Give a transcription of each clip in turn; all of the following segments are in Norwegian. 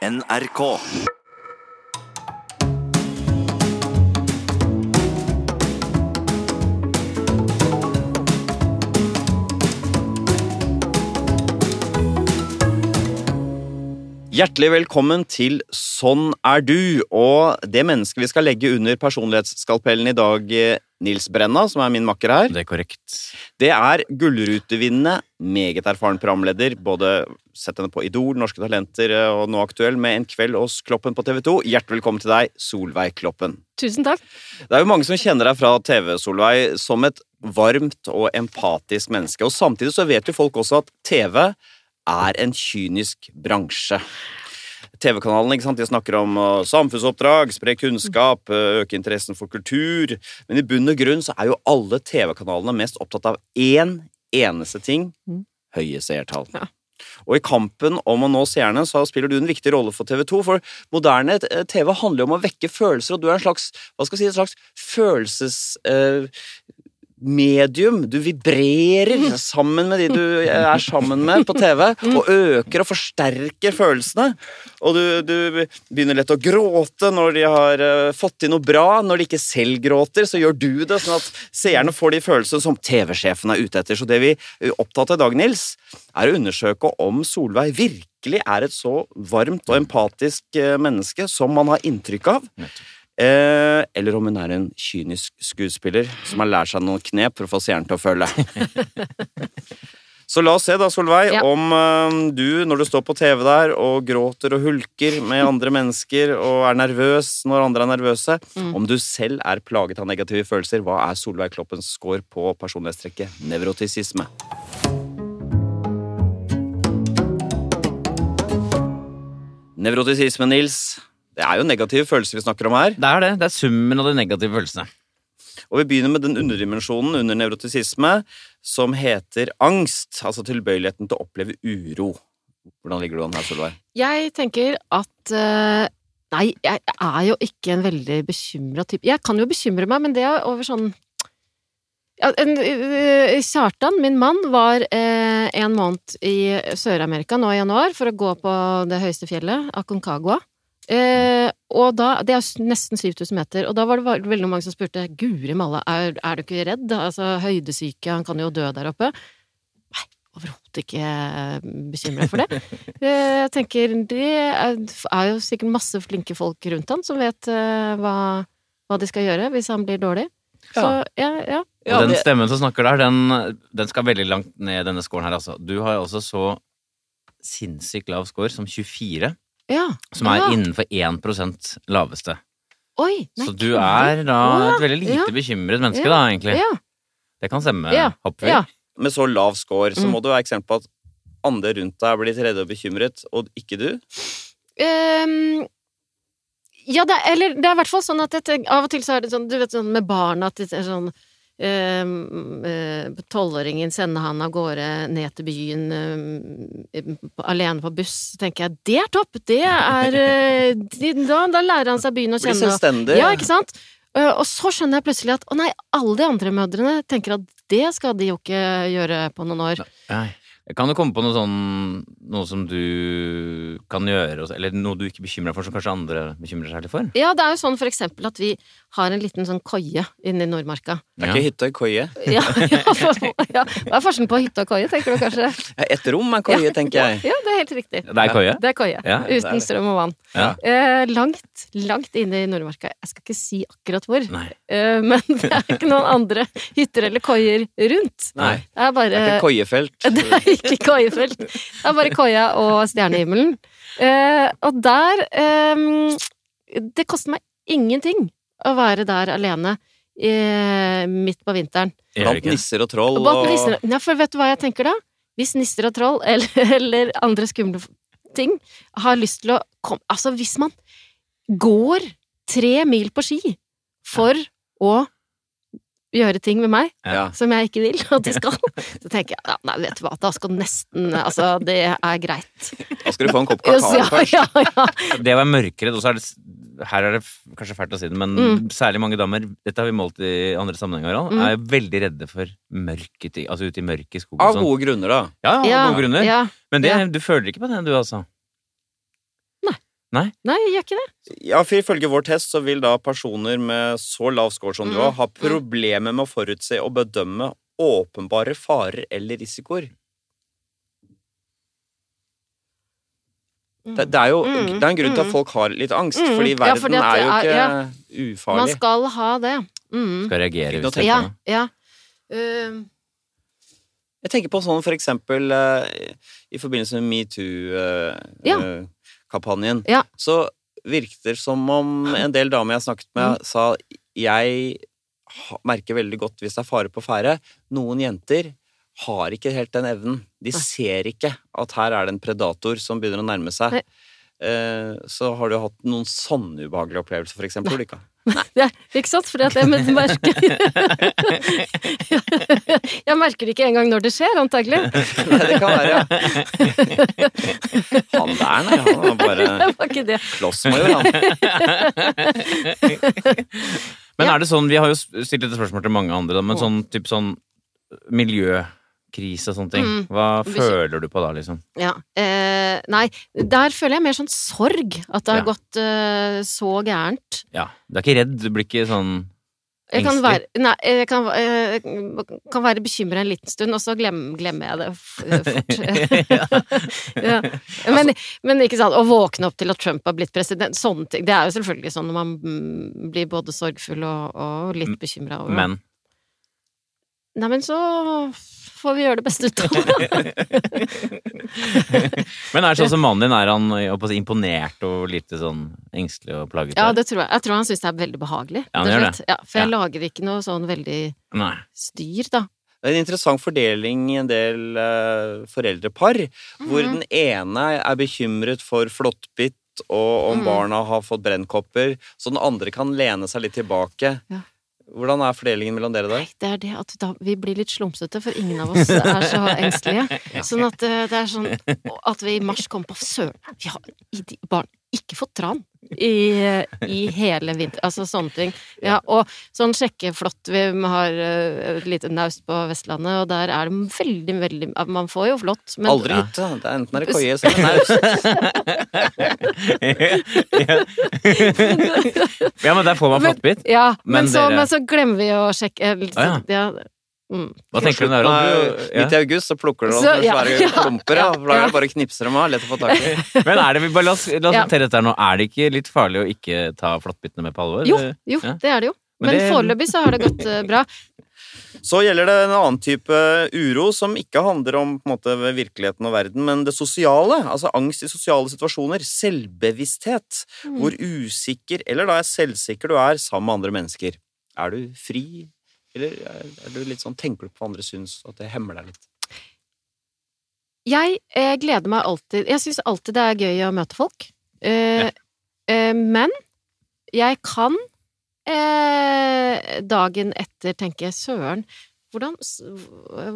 NRK. Hjertelig velkommen til Sånn er du, og det mennesket vi skal legge under personlighetsskalpellen i dag, eh, Nils Brenna, som er min makker her, Det er korrekt. det er gullrutevinnende, meget erfaren programleder, både sett henne på Idol, Norske Talenter eh, og nå aktuell med En kveld hos Kloppen på TV 2. Hjertelig velkommen til deg, Solveig Kloppen. Tusen takk. Det er jo mange som kjenner deg fra TV, Solveig, som et varmt og empatisk menneske, og samtidig så vet jo folk også at TV er en kynisk bransje. TV-kanalen ikke sant? De snakker om uh, samfunnsoppdrag, spre kunnskap, uh, øke interessen for kultur. Men i bunn og grunn så er jo alle TV-kanalene mest opptatt av én eneste ting Mm. høye seertall. Ja. Og i kampen om å nå seerne så spiller du en viktig rolle for TV 2. For moderne eh, TV handler jo om å vekke følelser, og du er en slags hva skal jeg si, en slags følelses... eh, medium. Du vibrerer sammen med de du er sammen med på TV, og øker og forsterker følelsene. Og du, du begynner lett å gråte når de har eh, fått til noe bra. Når de ikke selv gråter, så gjør du det, sånn at seerne får de følelsene som TV-sjefen er ute etter. Så det vi er opptatt av i dag, Nils, er å undersøke om Solveig virkelig er et så varmt og empatisk eh, menneske som man har inntrykk av. Eh, eller om hun er en kynisk skuespiller som har lært seg noen knep for å få seeren til å følge. Så la oss se, da, Solveig, Ja. om uh, du, når du står på TV der og gråter og hulker med andre mennesker og er nervøs når andre er nervøse, Mm. om du selv er plaget av negative følelser, hva er Solveig Kloppens score på personlighetstrekket nevrotisisme? Nevrotisisme, Nils. Det er jo negative følelser vi snakker om her. Det er det. Det er summen av de negative følelsene. Og vi begynner med den underdimensjonen under nevrotisisme som heter angst. Altså tilbøyeligheten til å oppleve uro. Hvordan ligger du an her, Solveig? Jeg tenker at eh, Nei, jeg er jo ikke en veldig bekymra type. Jeg kan jo bekymre meg, men det er over sånn ja, en, eh, Kjartan, min mann, var eh, en måned i Sør-Amerika nå i januar for å gå på det høyeste fjellet, Aconcagua. Eh, og da, Det er nesten 7000 meter, og da var det veldig mange som spurte Guri malla, er, er du ikke redd? Altså, høydesyke, han kan jo dø der oppe. Nei, overhodet ikke bekymra for det. Eh, Jeg tenker det er, er jo sikkert masse flinke folk rundt han som vet eh, hva, hva de skal gjøre hvis han blir dårlig. Så ja, ja. Og den stemmen som snakker der, den, den skal veldig langt ned denne scoren her, altså. Du har jo også så sinnssykt lav score som 24, ja. som er ja. innenfor 1 laveste. Oi! Nei, Så du er da et veldig lite ja. bekymret menneske, Ja, da, egentlig. Ja, Det kan stemme, Ja, håper vi. ja. Med så lav score så Mm. må det være eksempel på at andre rundt deg blir tredje redde og bekymret, og ikke du. Um, ja, det er, eller det er i hvert fall sånn at jeg tenker, av og til så er det sånn, du vet sånn med barna at det er sånn Tolvåringen sender han av gårde ned til byen ehm, alene på buss. Så tenker jeg det er topp! Det er eh, da, da lærer han seg byen å kjenne. og- selvstendig. Ja, ikke sant? Eh, Og så skjønner jeg plutselig at å nei, alle de andre mødrene tenker at det skal de jo ikke gjøre på noen år. Nei. Kan du komme på noe sånn Noe som du kan gjøre, eller noe du ikke bekymrer deg for, som kanskje andre bekymrer seg litt for? Ja, det er jo sånn for eksempel at vi har en liten sånn koie inne i Nordmarka. Det er ikke hytte, koie. Ja, ja, for, ja. Hva er forskjellen på hytte og koie, tenker du kanskje? Et rom er koie, tenker jeg. Ja, det er helt riktig. Det er koie? Det er koie. Er uten strøm og vann. Ja. Eh, langt, langt inne i Nordmarka. Jeg skal ikke si akkurat hvor, eh, men det er ikke noen andre hytter eller koier rundt. Nei. Det er bare Det er ikke koiefelt. Det er ikke koiefelt. Det er bare koia og stjernehimmelen. Eh, og der eh, Det koster meg ingenting å være der alene eh, midt på vinteren. Blant nisser og troll Og og nisser, ja, for vet du hva jeg tenker da? Hvis nisser og troll, eller, eller andre skumle ting, har lyst til å komme Altså, hvis man går tre mil på ski for å gjøre ting med meg Ja. som jeg ikke vil at de skal, så tenker jeg ja, nei, vet du hva, da skal nesten Altså, det er greit. Da skal du få en kopp Ja, kakao først. ja, ja. Det å være mørkredd, og så er det Her er det kanskje fælt å si det, men Mm. særlig mange damer, dette har vi målt i andre sammenhenger, Mm. er veldig redde for mørke ting. Altså ute i mørket i skogen Av sånn. gode grunner, da. Ja, av Ja, gode grunner. ja. Men det, ja. du føler ikke på det, du, altså? Nei. Nei, Nei, jeg gjør ikke det. Ja, for ifølge vår test så vil da personer med så lav score som du Mm, har, ha problemer med å forutse og bedømme åpenbare farer eller risikoer. Det, det er jo Mm, det er en grunn til at mm. folk har litt angst, Mm, fordi ja, verden fordi er jo ikke er- Man ufarlig. skal ha det. Mm. Skal reagere hvis det Ja, er ja. Uh, Jeg tenker på sånn for eksempel uh, i forbindelse med metoo-kampanjen, Ja. så virket det som om en del damer jeg snakket med, Mm. sa jeg merker veldig godt hvis det er fare på ferde. Noen jenter har ikke helt den evnen. De Nei. ser ikke at her er det en predator som begynner å nærme seg. Nei. Eh, så har du hatt noen sånne ubehagelige opplevelser, for eksempel, Ulrika? er ikke sant? Fordi at jeg merker Jeg merker det ikke engang når det skjer, antagelig. Nei, det kan være, ja. Han der, nei, han var bare Det var ikke det. klossmajor, han. Men er det sånn, vi har jo stilt dette spørsmålet til mange andre, men sånn typ sånn miljøkrise og sånne ting. Mm. Hva føler du på da, liksom? Ja. Eh, nei, der føler jeg mer sånn sorg. At det har Ja. gått eh, så gærent. Ja, du er ikke redd, du blir ikke sånn Jeg kan være, nei, jeg kan, jeg kan være bekymra en liten stund, og så glem, glemmer jeg det fort. ja. men, men ikke sant, å våkne opp til at Trump har blitt president, sånne ting. Det er jo selvfølgelig sånn når man mm, blir både sorgfull og, og litt bekymra over Men Nei, men så får vi gjøre det beste ut av det. Men er det sånn som mannen din, er han imponert og litt sånn engstelig og plaget? Ja, det tror jeg. Jeg tror han syns det er veldig behagelig. Ja, han gjør det. Ja, for jeg Ja. lager ikke noe sånn veldig Nei. styr, da. Det er en interessant fordeling i en del uh, foreldrepar, hvor Mhm. den ene er bekymret for flåttbitt og om Mhm. barna har fått brennkopper, så den andre kan lene seg litt tilbake. Ja. Hvordan er fordelingen mellom dere der? Nei, det er det at da, vi blir litt slumsete, for ingen av oss er så engstelige. Sånn at eh, det er sånn at vi i mars kommer på Søren, vi har i de barn ikke fått tran i, i hele vinter. Altså sånne ting. Ja, og sånn sjekkeflott Vi har eh, et lite naust på Vestlandet, og der er det veldig, veldig Man får jo flått, men Aldri Ja. Det er enten er det koie eller naust. ja, men der får man flåttbit. Ja, men, Men så, dere- men så glemmer vi å sjekke ja. Mm. Hva tenker du der? Midt i august så plukker du noen svære ja, klumper, ja. ja, For da er det bare å knipse dem av. Lett å få tak i. Men er det, bare la oss, la oss Ja. dette her nå. Er det ikke litt farlig å ikke ta flåttbittene med på alvor? Jo, Det- jo, Ja. det er det jo. Men Men det- foreløpig så har det gått uh, bra. Så gjelder det en annen type uro som ikke handler om på en måte, virkeligheten og verden, men det sosiale. Altså angst i sosiale situasjoner. Selvbevissthet. Mm. Hvor usikker, eller da er selvsikker du er sammen med andre mennesker. Er du fri, eller er er du litt sånn, tenker du på hva andre syns, at det hemmer deg litt? Jeg eh, gleder meg alltid Jeg syns alltid det er gøy å møte folk. Eh, eh, men jeg kan eh, dagen etter tenke søren, hvordan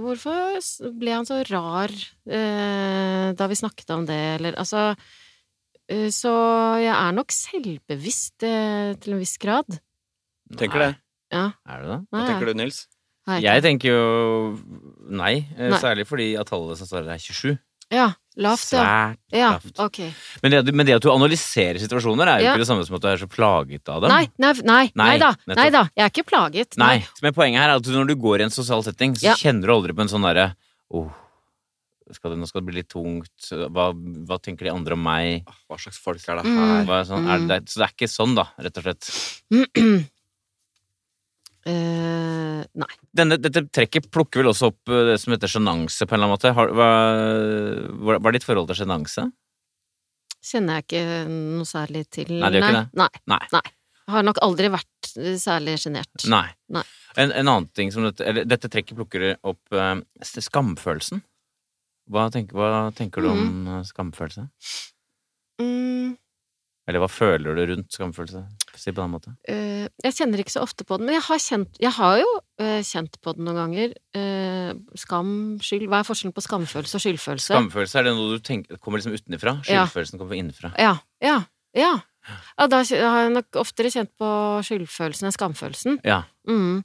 Hvorfor ble han så rar eh, da vi snakket om det, eller altså eh, Så jeg er nok selvbevisst eh, til en viss grad. Tenker det. Ja. Er det det? Hva Nei, tenker du, Nils? nei, Jeg tenker jo nei, eh, Nei. særlig fordi at tallet som står der, er 27. Ja. Lavt. Svært Ja, lavt. Okay. Men det, men det at du analyserer situasjoner, er jo Ja. ikke det samme som at du er så plaget av dem. Nei, nei, nei, nei, da. Nei da. Jeg er ikke plaget. Nei. Men poenget her er at når du går i en sosial setting, så Ja. kjenner du aldri på en sånn derre oh, skal det, Nå skal det bli litt tungt. Hva, hva tenker de andre om meg? Hva slags folk er det Mm. her? Hva er sånn, er det, så det er ikke sånn, da, rett og slett. Eh, nei. Denne, dette trekket plukker vel også opp eh, det som heter sjenanse, på en eller annen måte. Har, hva, hva er ditt forhold til sjenanse? Kjenner jeg ikke noe særlig til. Nei, det gjør ikke det? Nei. Nei. Har nok aldri vært eh, særlig sjenert. Nei. Nei. En, en annen ting som dette, eller, dette trekket plukker opp eh, skamfølelsen. Hva tenker, hva tenker du om mm. skamfølelse? Mm, Eller hva føler du rundt skamfølelse? Si på den måten. Uh, jeg kjenner ikke så ofte på den, men jeg har, kjent, jeg har jo uh, kjent på den noen ganger. Uh, skam, skyld Hva er forskjellen på skamfølelse og skyldfølelse? Skamfølelse er det noe du tenker kommer liksom utenfra. Ja. Skyldfølelsen kommer innenfra. Ja. Ja. Ja. ja da har jeg nok oftere kjent på skyldfølelsen enn skamfølelsen. Ja. Mm.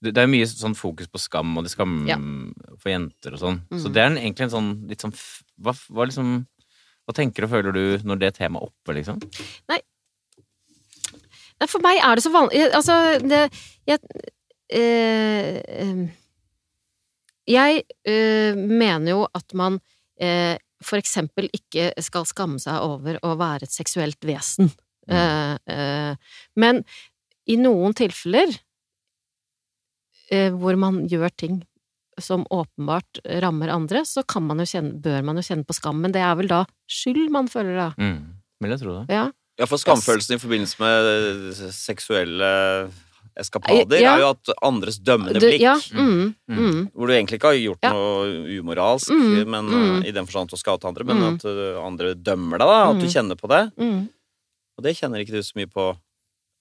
Det, det er mye sånn fokus på skam og det skam Ja. for jenter og sånn. Så Mhm. det er egentlig en sånn litt sånn hva, hva liksom Hva tenker og føler du når det temaet er oppe, liksom? Nei, for meg er det så vanlig Altså, det Jeg eh, Jeg øh, mener jo at man øh, for eksempel ikke skal skamme seg over å være et seksuelt vesen. Eh, men i noen tilfeller hvor man gjør ting som åpenbart rammer andre, så kan man jo kjenne, bør man jo kjenne på skam. Men det er vel da skyld man føler, da. Mm. Vil jeg tro det. Ja. Ja, for skamfølelsen i forbindelse med seksuelle eskapader Ja. er jo at andres dømmende blikk ja, mm, mm. Hvor du egentlig ikke har gjort Ja. noe umoralsk, Mm, men mm. uh, i den forstand til å skade andre, men Mm. at uh, andre dømmer deg, da. At du Mm. kjenner på det. Mm. Og det kjenner ikke du så mye på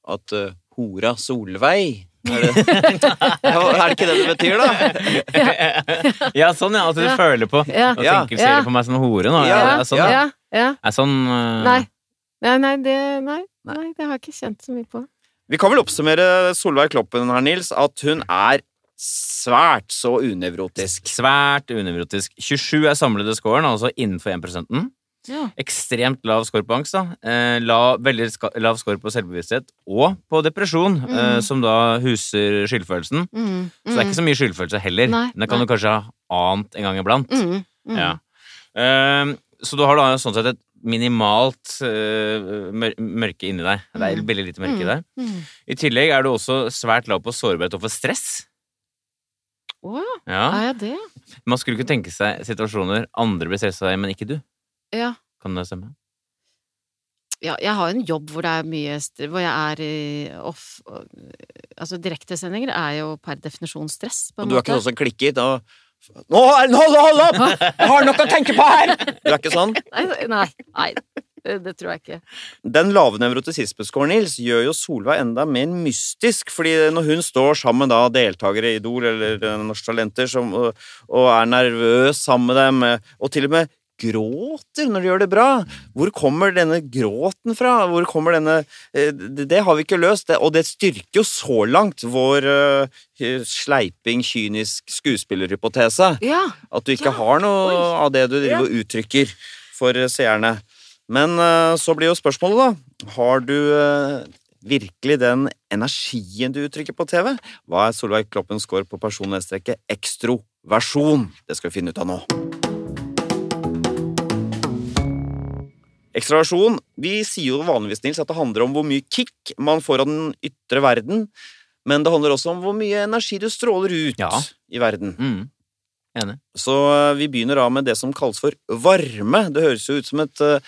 at uh, hora Solveig er det, er det ikke det det betyr, da? ja, sånn ja. At du Ja. føler på Ja. Nå Ja. tenker ser på meg som en hore nå. Ja, Ja, Ja, sånn, ja. ja. ja, ja. Er sånn uh... Nei. Nei, nei, det, nei, nei, det har jeg ikke kjent så mye på. Vi kan vel oppsummere Solveig Kloppen her, Nils, at hun er svært så unevrotisk. Svært unevrotisk. 27 er samlede scoren, altså innenfor 1 Ja. Ekstremt lav skår på angst. da. Eh, la, veldig ska, lav skår på selvbevissthet og på depresjon, eh, Mm. som da huser skyldfølelsen. Mm, Så det er ikke så mye skyldfølelse heller. Nei, Men det kan nei. du kanskje ha annet en gang iblant. mm, mm. Ja. Eh, så du har da sånn sett et minimalt uh, mør mørke inni deg. Det er Mm. veldig lite mørke i deg. Mm. I tillegg er du også svært lav på sårbarhet overfor stress. Å, Ja. er jeg det? Man skulle ikke tenke seg situasjoner andre blir stressa i, men ikke du. Ja. Kan det stemme? ja. Jeg har en jobb hvor det er mye Hvor jeg er i off Altså, direktesendinger er jo per definisjon stress, på Og du har ikke noe som klikket og Nå, hold, hold opp! Jeg har noe å tenke på her! Du er ikke sånn? Nei, nei, nei. Det, tror jeg ikke. Den lave nevrotisismescoren, Nils, gjør jo Solveig enda mer mystisk, fordi når hun står sammen med da deltakere i Idol eller Norske Talenter som, og, og er nervøs sammen med dem, og til og med gråter når de gjør det bra. Hvor kommer denne gråten fra? Hvor kommer denne eh, Det, har vi ikke løst, og det styrker jo så langt vår eh, sleiping, kynisk skuespillerhypotese. Ja. At du ikke Ja, har noe oi. av det du driver og uttrykker for eh, seerne. Men så blir jo spørsmålet, da. Har du virkelig den energien du uttrykker på TV? Hva er Solveig Kloppens score på personlighetstrekket ekstroversjon? Det skal vi finne ut av nå. Ekstraversjon Vi sier jo vanligvis Nils, at det handler om hvor mye kick man får av den ytre verden, men det handler også om hvor mye energi du stråler ut Ja. i verden. Mm. Enig. Så eh, vi begynner da med det som kalles for varme. Det høres jo ut som et eh,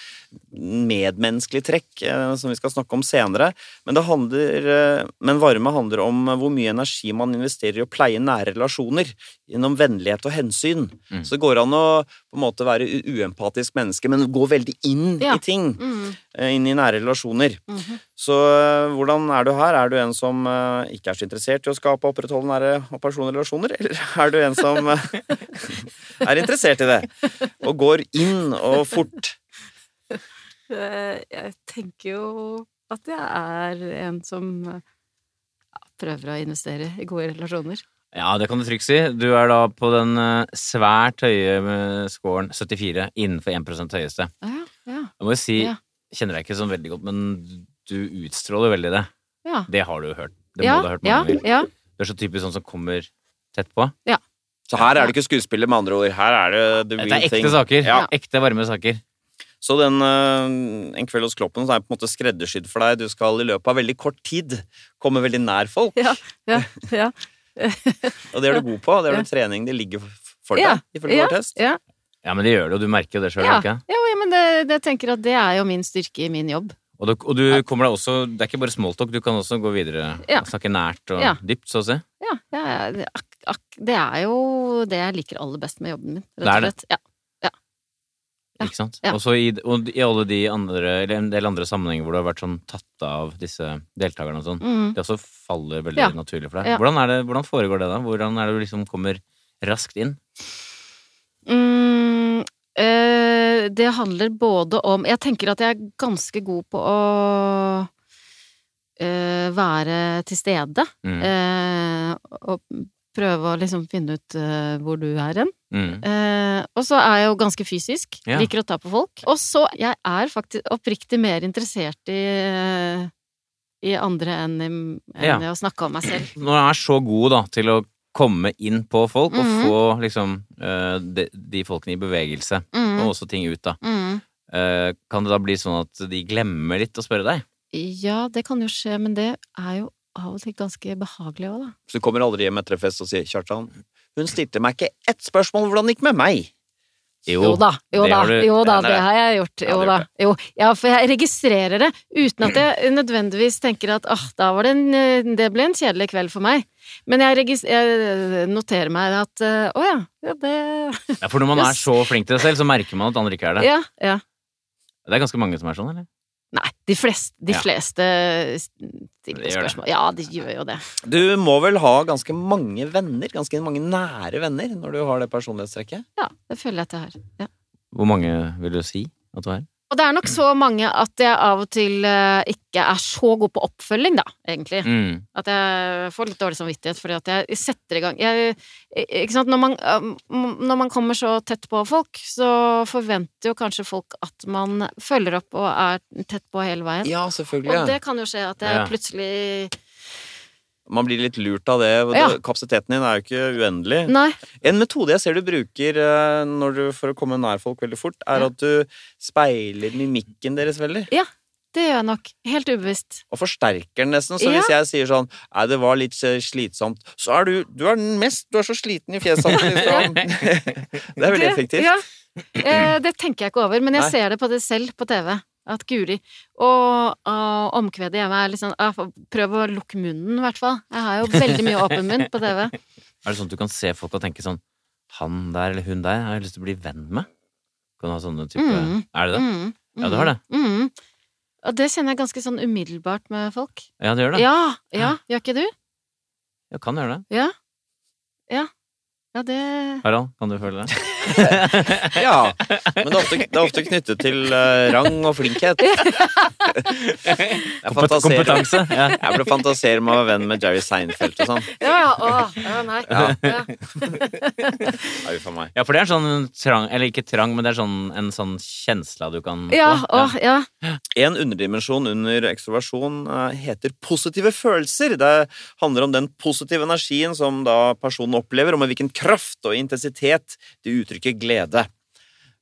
medmenneskelig trekk eh, som vi skal snakke om senere. Men, det handler, eh, men varme handler om hvor mye energi man investerer i å pleie nære relasjoner gjennom vennlighet og hensyn. Mm. Så det går an å på en måte være uempatisk menneske, men gå veldig inn Ja. i ting. Mm. eh, Inn i nære relasjoner. Mhm. Så øh, hvordan er du her? Er du en som ikke er så interessert i å skape og opprettholde nære og personlige relasjoner, eller er du en som er interessert i det? Og går inn og fort? Eh, Jeg tenker jo at jeg er en som eh, prøver å investere i gode relasjoner. Ja, det kan du trygt si. Du er da på den eh, svært høye eh, scoren 74, innenfor 1% høyeste. Ja, ja, Jeg må jo si, Ja. kjenner deg ikke sånn veldig godt, men du utstråler veldig det. ja. Det har du jo hørt. Det ja, må du ha hørt mange ganger. ja. Du er så typisk sånn som kommer tett på. Så her er det ikke skuespiller, med andre ord. Her er det the Dette er ekte ting. saker. Ja. Ekte, varme saker. Så den øh, En kveld hos Kloppen så er på en måte skreddersydd for deg. Du skal i løpet av veldig kort tid komme veldig nær folk. Ja, ja, ja. Og det er du god på. Det er Ja. en trening det ligger for deg, Ja, ifølge ja, vår test. ja. Ja, men det gjør det og Du merker jo det sjøl, Ja. ikke Ja, ja, men det, det tenker at det er jo min styrke i min jobb. Og du, og du kommer deg også Det er ikke bare smalltalk, du kan også gå videre Ja. og snakke nært og Ja. dypt, så å si. Ja, ja, ja, det, ak, ak, det er jo det jeg liker aller best med jobben min, Det rett er og det. slett. Ja. Ja. Ikke sant? Ja. Og så i, og i alle de andre, eller en del andre sammenhenger hvor du har vært sånn tatt av disse deltakerne og sånn, Mm. det også faller veldig Ja. naturlig for deg. Hvordan, det, hvordan foregår det da? Hvordan er det du liksom kommer raskt inn? Mm, øh, det handler både om Jeg tenker at jeg er ganske god på å øh, være til stede. Mm. Øh, og prøve å liksom finne ut hvor du er hen. Mm. Eh, og så er jeg jo ganske fysisk. Ja. Liker å ta på folk. Og så jeg er faktisk oppriktig mer interessert i, eh, i andre enn i, enn Ja. i å snakke om meg selv. Når du er så god da, til å komme inn på folk og Mhm. få liksom eh, de, de folkene i bevegelse, Mm, og også ting ut, da, mm. eh, kan det da bli sånn at de glemmer litt å spørre deg? Ja, det kan jo skje, men det er jo av og til ganske behagelig òg, da. Så du kommer aldri hjem etter fest og sier 'Kjartan, hun stilte meg ikke ett spørsmål hvordan det gikk med meg'. Jo da, jo da, du- jo da, det har jeg gjort. Jo da. Jo. Ja, for jeg registrerer det uten at jeg nødvendigvis tenker at åh, da var det en eh, Det ble en kjedelig kveld for meg. Men jeg, jeg noterer meg at eh, å ja, ja, det Ja, for når man er så flink til det selv, så merker man at andre ikke er det. Ja, ja. Det er ganske mange som er sånn, eller? Nei, de fleste, de Ja. fleste stiller spørsmål. Ja, de gjør jo det. Du må vel ha ganske mange venner, ganske mange nære venner, når du har det personlighetstrekket? Ja, det føler jeg at jeg har. Ja. Hvor mange vil du si at du er? Og det er nok så mange at jeg av og til eh, ikke er så god på oppfølging, da, egentlig. Mm. At jeg får litt dårlig samvittighet fordi at jeg setter i gang jeg, Ikke sant, når man, um, når man kommer så tett på folk, så forventer jo kanskje folk at man følger opp og er tett på hele veien. Ja, selvfølgelig. Og det kan jo skje at jeg Ja. plutselig Man blir litt lurt av det. Ja. Kapasiteten din er jo ikke uendelig. Nei. En metode jeg ser du bruker eh, du, for å komme nær folk veldig fort, er Ja. at du speiler mimikken deres veldig. Ja, Det gjør jeg nok. Helt ubevisst. Og forsterker den nesten. Så Ja. hvis jeg sier sånn Nei, det var litt eh, slitsomt, så er du Du er den mest Du er så sliten i fjeset. Liksom. det er veldig effektivt. Ja. Eh, det tenker jeg ikke over, men jeg ser det på det selv på TV. At Guri Og, og omkvedet hjemme er litt sånn ah, Prøv å lukke munnen, i hvert fall. Jeg har jo veldig mye åpen munn på TV. Er det sånn at du kan se folk og tenke sånn Han der eller hun der har jeg lyst til å bli venn med? Kan du ha sånne type Mm. Er det det? Mm, Ja, du har det. Mm. Og det kjenner jeg ganske sånn umiddelbart med folk. Ja, det gjør det. Ja, ja, gjør ikke du? Jeg kan gjøre det. Ja. Ja. Ja, det Harald, kan du føle det? Ja, men det er ofte, det er ofte knyttet til eh, rang og flinkhet. Jeg Kompetanse. Ja. jeg ble fantasere med å være venn med Jerry Seinfeld og sånn. Ja, ja, å, ja, nei. Ja. Ja. Ja, uff meg. ja, for det er sånn trang Eller ikke trang, men det er sånn en sånn kjensle du kan Ja, få. å, ja. En underdimensjon under ekstroversjon eh, heter positive følelser. Det handler om den positive energien som da personen opplever, og med hvilken kraft og intensitet de uttrykker glede.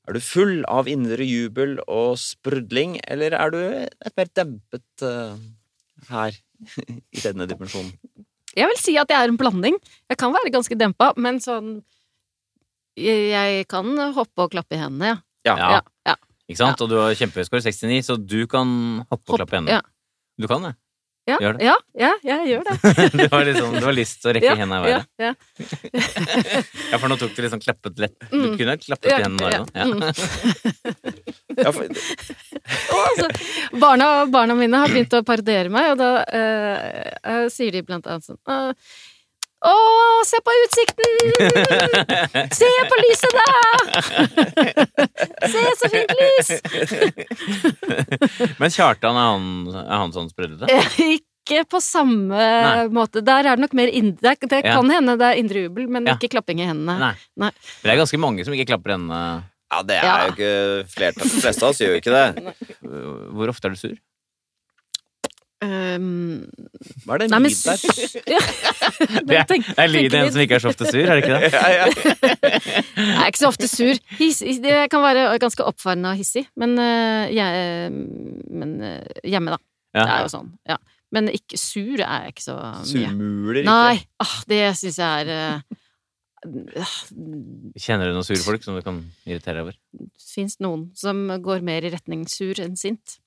Er du full av indre jubel og sprudling, eller er du et mer dempet uh, her i denne dimensjonen? Jeg vil si at jeg er en blanding. Jeg kan være ganske dempa, men sånn Jeg, jeg kan hoppe og klappe i hendene, ja. Ja. Ja. Ja. Ikke sant? Og du har kjempehøy score, 69, så du kan hoppe og Hopp, klappe hendene. ja. Du kan det. Ja, Gjør det. ja, ja, jeg gjør det. du, har liksom, du har lyst til å rekke Ja, hendene i ja, været. ja. Ja, for nå tok du liksom klappet lett. Du Mm. kunne klappet Ja, i hendene der ja. Ja. mm. Altså, barna, barna mine har begynt å parodiere meg, og da uh, uh, sier de blant annet sånn «Å, Å, se på utsikten! Se på lyset, da! Se, så fint lys! Men Kjartan, er han, er han sånn sprudlete? Ikke på samme Nei. måte. Der er det nok mer indre Det, det Ja. kan hende det er indre jubel, men Ja. ikke klapping i hendene. Nei. Nei. Det er ganske mange som ikke klapper hendene. ja, det er Ja. jo ikke flertall. De fleste av oss gjør jo ikke det. Hvor ofte er du sur? Um, Hva er det en lyd der? ja. Det er, er lyden en som ikke er så ofte sur, er det ikke det? Ja, ja. Jeg er ikke så ofte sur. Det kan være ganske oppfarende og hissig, men, øh, jeg, men øh, hjemme, da. Det er jo sånn. Ja. Men ikke sur er jeg ikke så mye. Surmuler ikke. Nei, ah, det syns jeg er ah, Kjenner du noen sure folk som du kan irritere deg over? Fins noen som går mer i retning sur enn sint.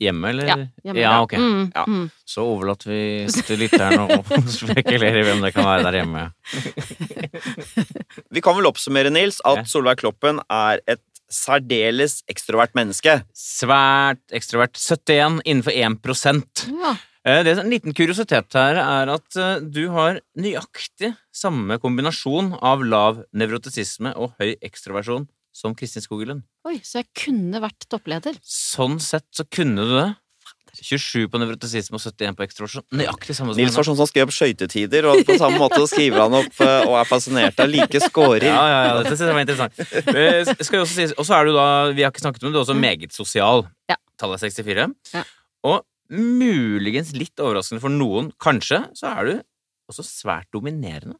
Hjemme, eller? Ja, hjemme, ja ok. Mm, Ja. mm. Så overlater vi til lytteren å spekulere i hvem det kan være der hjemme. Vi kan vel oppsummere, Nils, at Solveig Kloppen er et særdeles ekstrovert menneske. Svært ekstrovert. 71 innenfor 1 Ja. Eh, Det er En liten kuriositet her er at eh, du har nøyaktig samme kombinasjon av lav nevrotisisme og høy ekstroversjon som Kristin Skogelund. Oi, så jeg kunne vært toppleder. Sånn sett så kunne du det. 27 på nevrotisisme og 71 på ekstroversjon. Nøyaktig samme som Nils var sånn som skrev opp skøytetider, og på samme måte skriver han opp eh, og er fascinert av like scorer. Ja, ja, ja, dette synes jeg var interessant. Eh, skal jo også sies- Og så er du da, vi har ikke snakket om det, du er også meget sosial. Ja. Tallet er 64. Ja. Og muligens litt overraskende for noen, kanskje, så er du også svært dominerende.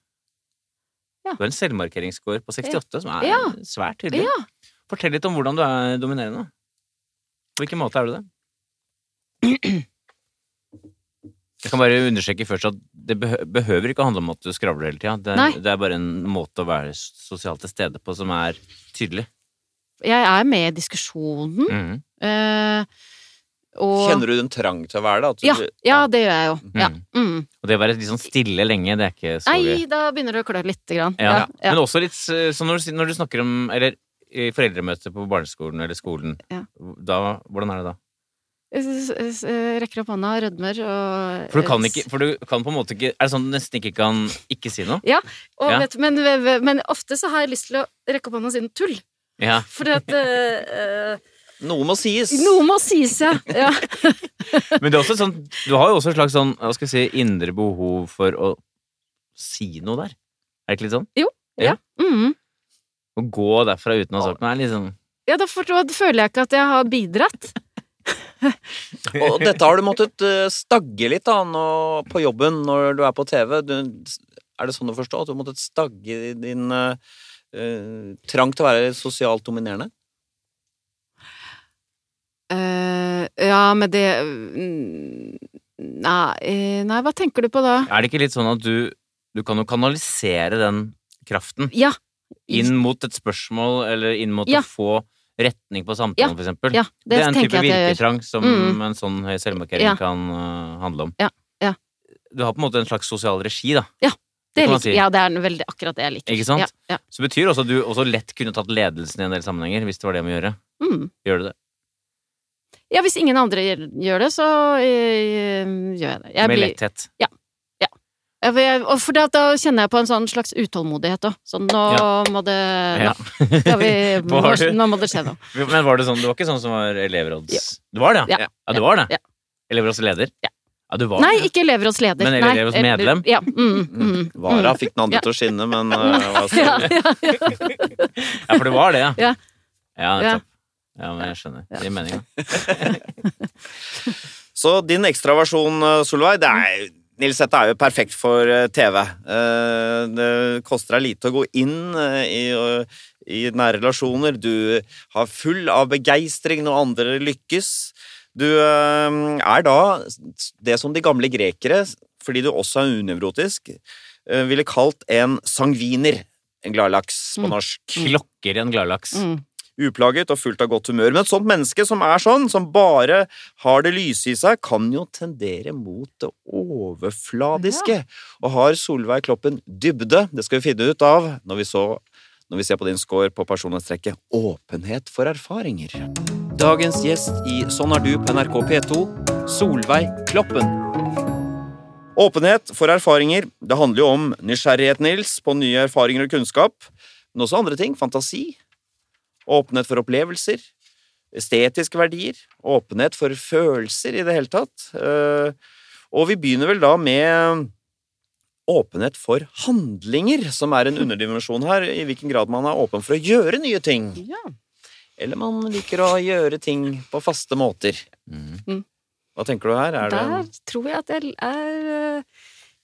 Ja. Du har en selvmarkeringsscore på 68, som er Ja. svært tydelig. Ja. Fortell litt om hvordan du er dominerende. På hvilken måte er du det? Jeg kan bare understreke først at det behøver ikke å handle om at du skravler hele tida. Det, er- det er bare en måte å være sosialt til stede på som er tydelig. Jeg er med i diskusjonen, Mhm. eh, og Kjenner du den trang til å være det? Du, ja, ja, det gjør jeg jo. Ja. Mhm. Mm. Og det å være litt sånn stille lenge, det er ikke så Nei, da begynner det å klø lite grann. Ja. Ja, Men også litt sånn når du, når du snakker om Eller i foreldremøte på barneskolen eller skolen, Ja. da, hvordan er det da? Rekker opp hånda, rødmer og For du kan ikke For du kan på en måte ikke Er det sånn du nesten ikke kan ikke si noe? Og, Ja. vet, men, men ofte så har jeg lyst til å rekke opp hånda og si noe tull. Ja. Fordi at eh, Noe må sies. Noe må sies, ja. ja. Men det er også sånn Du har jo også et slags sånn Hva skal jeg si Indre behov for å si noe der. Er det ikke litt sånn? Jo. Ja. Mm. Å gå derfra uten å ha sagt noe er litt sånn ja, da føler jeg ikke at jeg har bidratt. Og dette har du måttet eh, stagge litt da, nå, på jobben når du er på TV. Du, er det sånn å forstå? At du har måttet stagge din eh, trang til å være sosialt dominerende? Eh, ja, men det mm, Nei, eh, nei, hva tenker du på da? Er det ikke litt sånn at du Du kan jo kanalisere den kraften Ja. inn mot et spørsmål, eller inn mot Ja. å få retning på samtalen, for eksempel. Ja, det, Det er en type virketrang som Mm. en sånn høy selvmarkering Ja. kan uh, handle om. Ja, ja. Du har på en måte en slags sosial regi, da. Det kan liker, si. Ja, det er veldig akkurat det jeg liker. Ikke sant? Ja, ja. Så betyr også at du også lett kunne tatt ledelsen i en del sammenhenger, hvis det var det med å gjøre. Mm. Gjør du det? Ja, hvis ingen andre gjør- det, så eh, gjør jeg det. Jeg med blir- letthet. Ja, for jeg- Og for da, da kjenner jeg på en sånn slags utålmodighet òg. Sånn nå Ja. må det Ja. nå, skal vi, Hva nå må det skje noe. Men var det sånn, du var ikke sånn som var elevråds... Ja. Du var det, Ja. Ja, du var det? Ja. Elevrådsleder? Ja. Ja, du var Nei, det. ikke elevrådsleder. Men elevrådsmedlem? Ja. Mm, mm, Vara mm. fikk den andre Ja. til å skinne, men uh, hva skal Ja, vi- ja, ja. Ja, for du var det, ja. Ja. Ja, Ja. nettopp. Ja, men jeg skjønner. Det gir mening, da. Så din ekstraversjon, eh, Solveig, det er Nils, dette er jo perfekt for eh, TV. Eh, Det koster deg lite å gå inn i, i nære relasjoner. Du har full av begeistring når andre lykkes. Du er da det som de gamle grekere, fordi du også er unevrotisk, ville kalt en sangviner. En gladlaks på Mm. norsk. Klokker i en gladlaks. Mm. Uplaget og fullt av godt humør. Men et sånt menneske som er sånn, som bare har det lyse i seg, kan jo tendere mot det overfladiske. Og har Solveig Kloppen dybde? Det skal vi finne ut av når vi, så, når vi ser på din score på personlighetstrekket åpenhet for erfaringer. Dagens gjest i Sånn er du på NRK P2, Solveig Kloppen. Åpenhet for erfaringer. Det handler jo om nysgjerrighet, Nils, på nye erfaringer og kunnskap. Men også andre ting. Fantasi. Åpenhet for opplevelser. Estetiske verdier. Åpenhet for følelser i det hele tatt. Eh, Og vi begynner vel da med åpenhet for handlinger, som er en underdimensjon her. I hvilken grad man er åpen for å gjøre nye ting. Ja. Eller man liker å gjøre ting på faste måter. Mm. Hva tenker du her? Er det Der tror jeg at jeg er eh,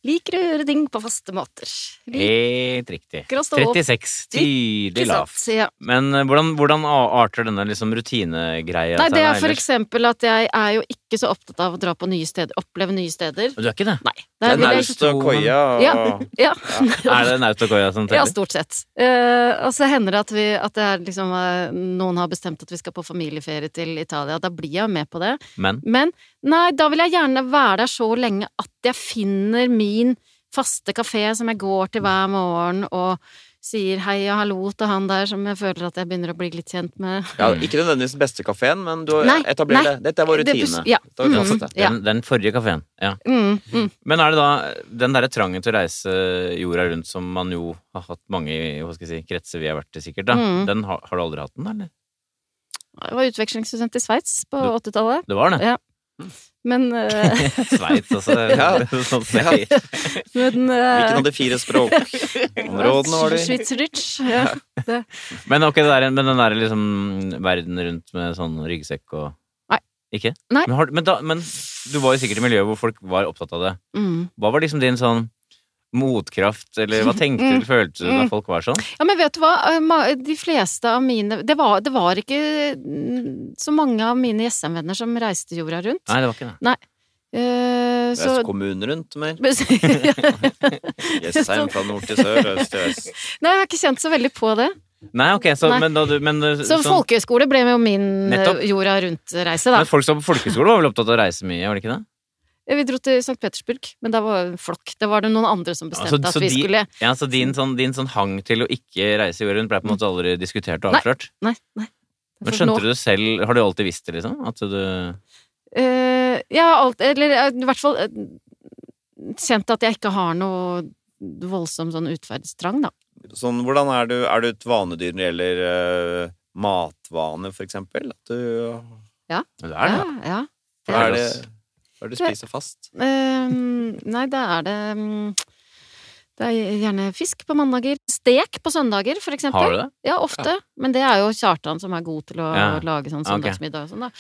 liker å gjøre ting på faste måter. Helt riktig. Liker å stå opp. 36. Tydelig lavt. Ja. Men eh, hvordan, hvordan arter denne liksom rutinegreia Nei, seg det er for eksempel at jeg er jo ikke så opptatt av å dra på nye steder, oppleve nye steder. Du er ikke det? Nei. Det er, jeg naust og koia og Ja. Ja. Er det Nautakoya som Ja, stort sett. Uh, og så hender det at, vi, at det er liksom, uh, noen har bestemt at vi skal på familieferie til Italia. Da blir jeg med på det. Men Men nei, da vil jeg gjerne være der så lenge at jeg finner min faste kafé som jeg går til hver morgen og sier hei og hallo til han der som jeg føler at jeg begynner å bli litt kjent med. Ja, ikke nødvendigvis den beste kafeen, men du Nei, etablerer nei. det. Dette er vår Det- rutine. ja. Har Mm. det. Ja. den, den forrige kafeen, ja. Mm, mm. Men er det da den derre trangen til å reise jorda rundt som man jo har hatt mange hva skal jeg si, kretser vi har vært i, sikkert, da. Mm. Den har, har du aldri hatt den, eller? Jeg var utvekslingsstudent i Sveits på 80-tallet. Det var det? Ja. Men, uh, Sveits altså. Ja. Sånn Ja. sier. men uh, Hvilken av de fire språkområdene var det? i? Schweizerdeutsch, ja. Men ok, det der, men den der liksom verden rundt med sånn ryggsekk og Nei. Ikke? Nei. Men, har, men, da, men du var jo sikkert i miljøet hvor folk var opptatt av det. Mm. Hva var liksom din sånn motkraft, eller hva tenkte du, Mm. eller følte du da Mm. folk var sånn? Ja, men vet du hva? Eh, De fleste av mine Det var, det var ikke mm, så mange av mine Jessheim-venner som reiste jorda rundt. Nei, det var ikke det. Eh, Det så kommunen rundt mer. Nei, Jessheim fra nord til sør, øst til vest. jeg har ikke kjent så veldig på det. Nei, ok, så, Nei. men da du men, Så så folkehøyskole ble jo min eh, Nettopp. jorda rundt-reise, da. Men folk som på folkehøyskole var vel opptatt av å reise mye, var det ikke det? Vi dro til St. Petersburg, men da var en flokk. Det var det noen andre som bestemte Altså, så at vi de- skulle Ja, så din sånn, din sånn hang til å ikke reise jorda rundt ble på en måte aldri diskutert og avslørt? Nei, nei. Men skjønte du det selv? Har du alltid visst det, liksom? At du uh, Ja, alt Eller eh, i hvert fall uh, kjent at jeg ikke har noe voldsom sånn utferdstrang, da. Sånn, hvordan er du, er du et vanedyr når det gjelder uh, matvane, for eksempel? At du, Det er det, ja. Ja, ja. er det, Ja. Hva er det du spiser fast? Ehm, nei, da er det um, Det er gjerne fisk på mandager. Stek på søndager, for eksempel. Har du det? Ja, ofte. Men det er jo Kjartan som er god til å Ja. lage sånn søndagsmiddag og sånn, da.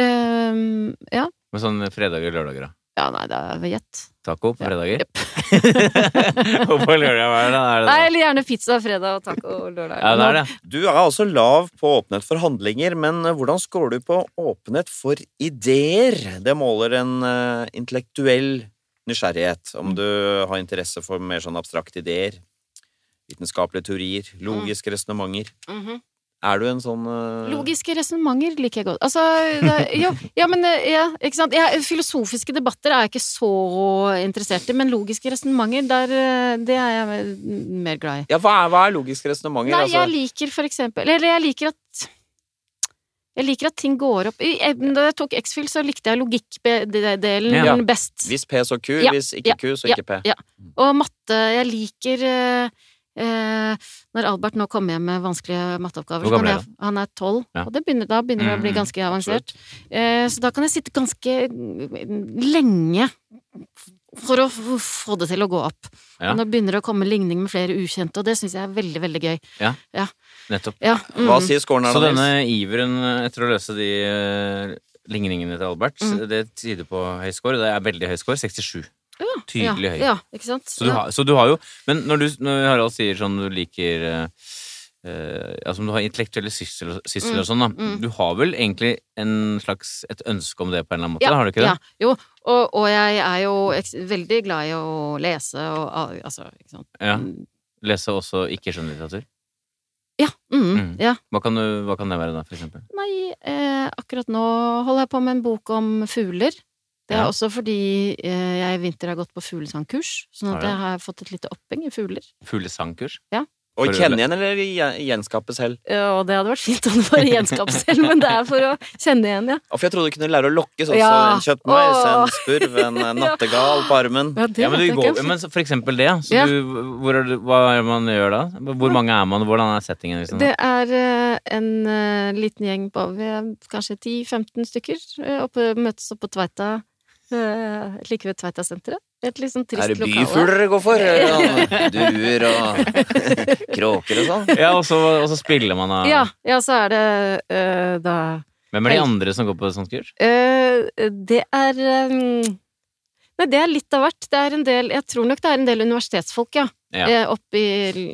Ehm, ja. Men sånn fredager og lørdager, da? ja, nei, det er gjett. Taco på Ja. fredager? Jepp. Og på lørdag, hva er det? Er det Nei, eller gjerne pizza fredag og taco lørdag. Ja, det er det. Du er altså lav på åpenhet for handlinger, men eh, hvordan scorer du på åpenhet for ideer? Det måler en uh, intellektuell nysgjerrighet, om du har interesse for mer sånn abstrakte ideer, vitenskapelige teorier, logiske resonnementer. Mhm. Er du en sånn uh... Logiske resonnementer liker jeg godt. Altså, det, ja, ja, men eh, ja, ikke sant. Ja, filosofiske debatter er jeg ikke så interessert i, men logiske resonnementer, eh, det er jeg mer glad i. Ja, hva er, hva er logiske resonnementer? Nei, Altså, jeg liker for eksempel Eller jeg liker at jeg liker at ting går opp jeg- Da jeg tok X-Fill, så likte jeg logikkdelen Ja. best. hvis P, så Q. Hvis ikke Q, så ikke P. ja. Og matte Jeg liker eh, eh, Når Albert nå kommer hjem med vanskelige matteoppgaver Hvor gammel er han? Han er tolv, Ja. og det begynner, da begynner det å bli Mm, ganske avansert. Eh, så da kan jeg sitte ganske lenge for å få det til å gå opp. Ja. Nå begynner det å komme ligning med flere ukjente, og det syns jeg er veldig, veldig gøy. Nettopp. Ja, mm. Hva sier scoren her, Så denne iveren etter å løse de eh, ligningene til Albert, Mm. det tyder på høy score. Det er veldig høy score. 67. ja, Tydelig høy. Ja, ikke sant? Så du, har, så du har jo Men når, du, når Harald sier sånn du liker eh, eh, Altså om du har intellektuelle syssel, syssel og sånn, da. mm. Du har vel egentlig en slags et ønske om det på en eller annen måte? Ja, har du ikke det? Ja, jo, og, og jeg er jo veldig glad i å lese og altså, ikke sant. Ja. Mm, Lese også ikke-skjønnlitteratur? Ja, mm, Mm. ja. Hva, kan du- hva kan det være, da, for eksempel? Nei, eh, akkurat nå holder jeg på med en bok om fugler. Det er Ja. også fordi eh, jeg i vinter har gått på fuglesangkurs, sånn at du? jeg har fått et lite oppheng i fugler. Fuglesangkurs? Å Og kjenne igjen eller gjen- gjenskape selv? Ja, Og det hadde vært fint om det var gjenskape selv, men det er for å kjenne igjen, ja. Og for jeg trodde du kunne lære å lokkes også. Ja. en kjøttmeis, en spurv, en nattegal nattergal på armen. Ja, det Ja, men, du jeg går, men for eksempel det, ja. Så Ja. du, hvor er det, hva er det man gjør da? Hvor mange er man, hvordan er settingen? Liksom? Det er eh, en eh, liten gjeng på kanskje 10-15 stykker. oppe, møtes oppe på Tveita, eh, like ved Tveita-senteret. Et litt sånn trist Er det lokale. byfugler det går for? Eller sånn Duer og kråker og sånn? Ja, og så, og så spiller man av Ja, ja, så er det uh, da Hvem er de andre som går på sånt kurs? Uh, Det er um, Nei, det er litt av hvert. Det er en del Jeg tror nok det er en del universitetsfolk, ja. Ja. Eh, oppi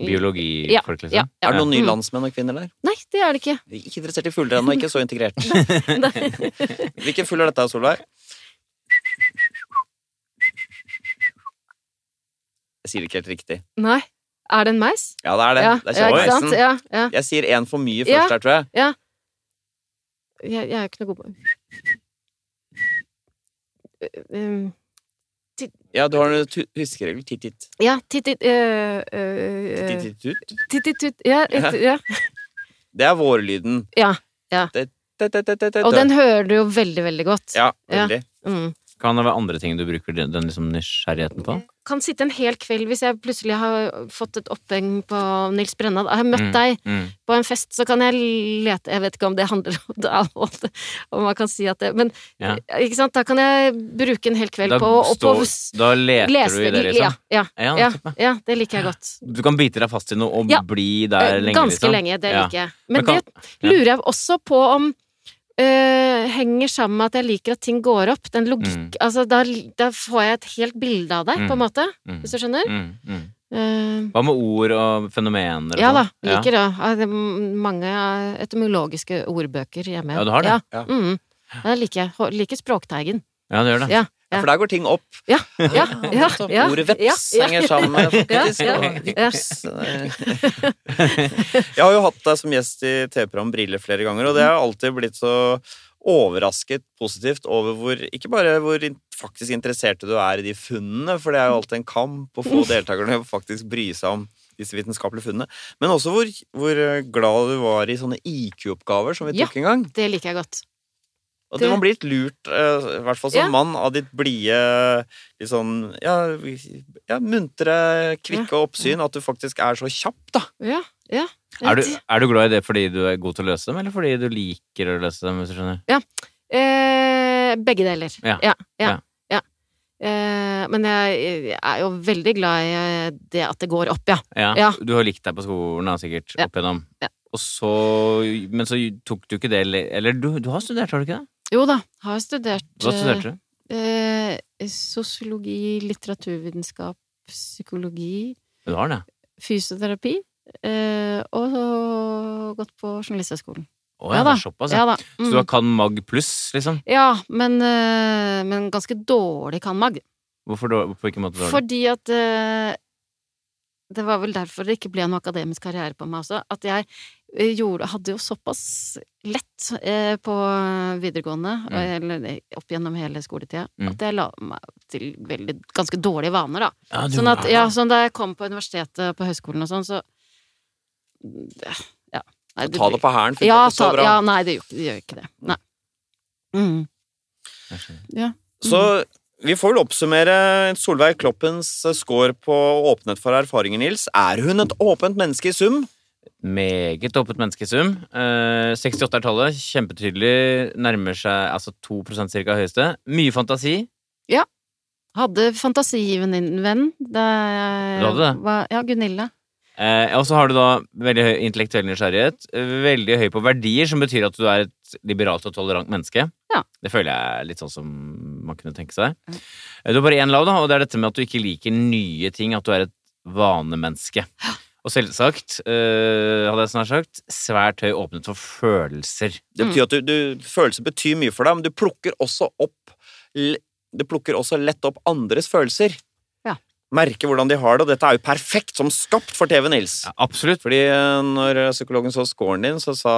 Biologifolk, liksom? Ja, ja. Er det noen nye Mm. landsmenn og kvinner der? Nei, det er det ikke. Ikke interessert i fugler ennå, ikke så integrert. Hvilken fugl er dette, Solveig? Jeg sier det ikke helt riktig. Nei. Er det en meis? Ja, det er det. Ja, det ja, er ikke sant? kjempemeisen. Ja, ja. Jeg sier én for mye Ja. først her, tror jeg. Jeg, jeg er ikke noe god på Um, Ja, du har en huskeregel. Titt-titt. Ja, titt-titt uh, uh, Titt-titt-tut. Titt-titt-tut. Ja, Ja. Det er vårlyden. Ja, ja. Det- det- det- det- det- det- Og den hører du jo veldig, veldig godt. Ja, Ja. veldig. Mm. Kan det være andre ting du bruker den, den liksom nysgjerrigheten på? Kan sitte en hel kveld hvis jeg plutselig har fått et oppheng på Nils Brenna. Jeg har møtt Mm, deg mm. på en fest, så kan jeg lete Jeg vet ikke om det handler om det, om man kan si at det Men Ja. ikke sant, da kan jeg bruke en hel kveld Da, på å da leter lese du i det, liksom? ja, Ja, ja, ja, det liker jeg godt. Du kan bite deg fast i noe og bli der Eh, lenge, Ganske liksom? lenge, det liker jeg. Men, Men kan- det lurer jeg også på om øh, henger sammen med at jeg liker at ting går opp. Den logikk Mm. Altså, da, da får jeg et helt bilde av deg, på en Mm. måte. Mm. Hvis du skjønner? Mm, mm. Eh, Hva med ord og fenomener? og ja da, sånn? Ja. liker det. Ja, det mange eh, etymologiske ordbøker hjemme. Ja, du har det? Ja, Ja. mm. ja det liker jeg. Liker Språkteigen. Ja, det gjør det. Ja. Ja, for der går ting opp. Ja, ja, ja. ja, Ordet veps ja, ja. henger sammen med faktisk. Ja, ja, ja. Jeg har jo hatt deg som gjest i TV-programmet Briller flere ganger, og det har alltid blitt så overrasket positivt over hvor Ikke bare hvor faktisk interesserte du er i de funnene, for det er jo alltid en kamp å få deltakerne å faktisk bry seg om disse vitenskapelige funnene, men også hvor, hvor glad du var i sånne IQ-oppgaver som vi Ja. tok en gang. Det liker jeg godt. Og Det- må bli litt lurt, eh, i hvert fall som Ja. mann, av ditt blide, litt sånn ja, ja, muntre, kvikke oppsyn, at du faktisk er så kjapp, da. Ja, ja. Er du, er du glad i det fordi du er god til å løse dem, eller fordi du liker å løse dem? hvis du skjønner? Eh, begge deler. Ja. Ja. ja, Ja. ja. Eh, men jeg, jeg er jo veldig glad i eh, det at det går opp, ja. Ja. Ja. Du har likt deg på skolen, da, sikkert, Ja. opp igjennom. Ja. Og så, men så tok du ikke det le- Eller du, du har studert, har du ikke det? Jo da, har studert Hva studerte du? eh, sosiologi, litteraturvitenskap, psykologi, Du har det? fysioterapi. Eh, og gått på Journalisthøgskolen. Å ja, Ja det er såpass, ja. Ja da. Så du har kan mag pluss, liksom? Ja, men, eh, men ganske dårlig kan mag. Hvorfor, da, på hvilken måte dårlig? Fordi at eh, Det var vel derfor det ikke ble noe akademisk karriere på meg også. At jeg eh, gjorde, hadde jo såpass lett eh, på videregående, mm. eller opp gjennom hele skoletida, Mm. at jeg la meg til veldig, ganske dårlige vaner, da. Ja, du- Sånn at, ja, sånn da jeg kom på universitetet, på høyskolen og sånn, så Ja. Nei, Ta det på hæren, fikk ja, det så bra. Ja, nei, det gjør, det gjør ikke det. Nei. Mm. Ja. Så vi får vel oppsummere Solveig Kloppens score på åpenhet for erfaringer, Nils. Er hun et åpent menneske i sum? Meget åpent menneske i sum. Eh, 68 er tallet. Kjempetydelig. Nærmer seg altså 2 cirka høyeste. Mye fantasi. Ja. Hadde fantasivenn da jeg Du hadde det? Var, ja, Gunilla. Eh, og så har du da veldig høy intellektuell nysgjerrighet. eh, Veldig høy på verdier, som betyr at du er et liberalt og tolerant menneske. Ja. Det føler jeg er litt sånn som man kunne tenke seg. Ja. Du har bare én lav, da, og det er dette med at du ikke liker nye ting. At du er et vanemenneske. Og selvsagt, øh, hadde jeg snart sagt, svært høy åpnet for følelser. Det Mm. betyr at du, du, følelser betyr mye for deg, men du plukker også opp Du plukker også lett opp andres følelser. Ja. Merker hvordan de har det, og dette er jo perfekt som skapt for TV, Nils. Ja, absolutt. Fordi eh, når psykologen så scoren din, så sa,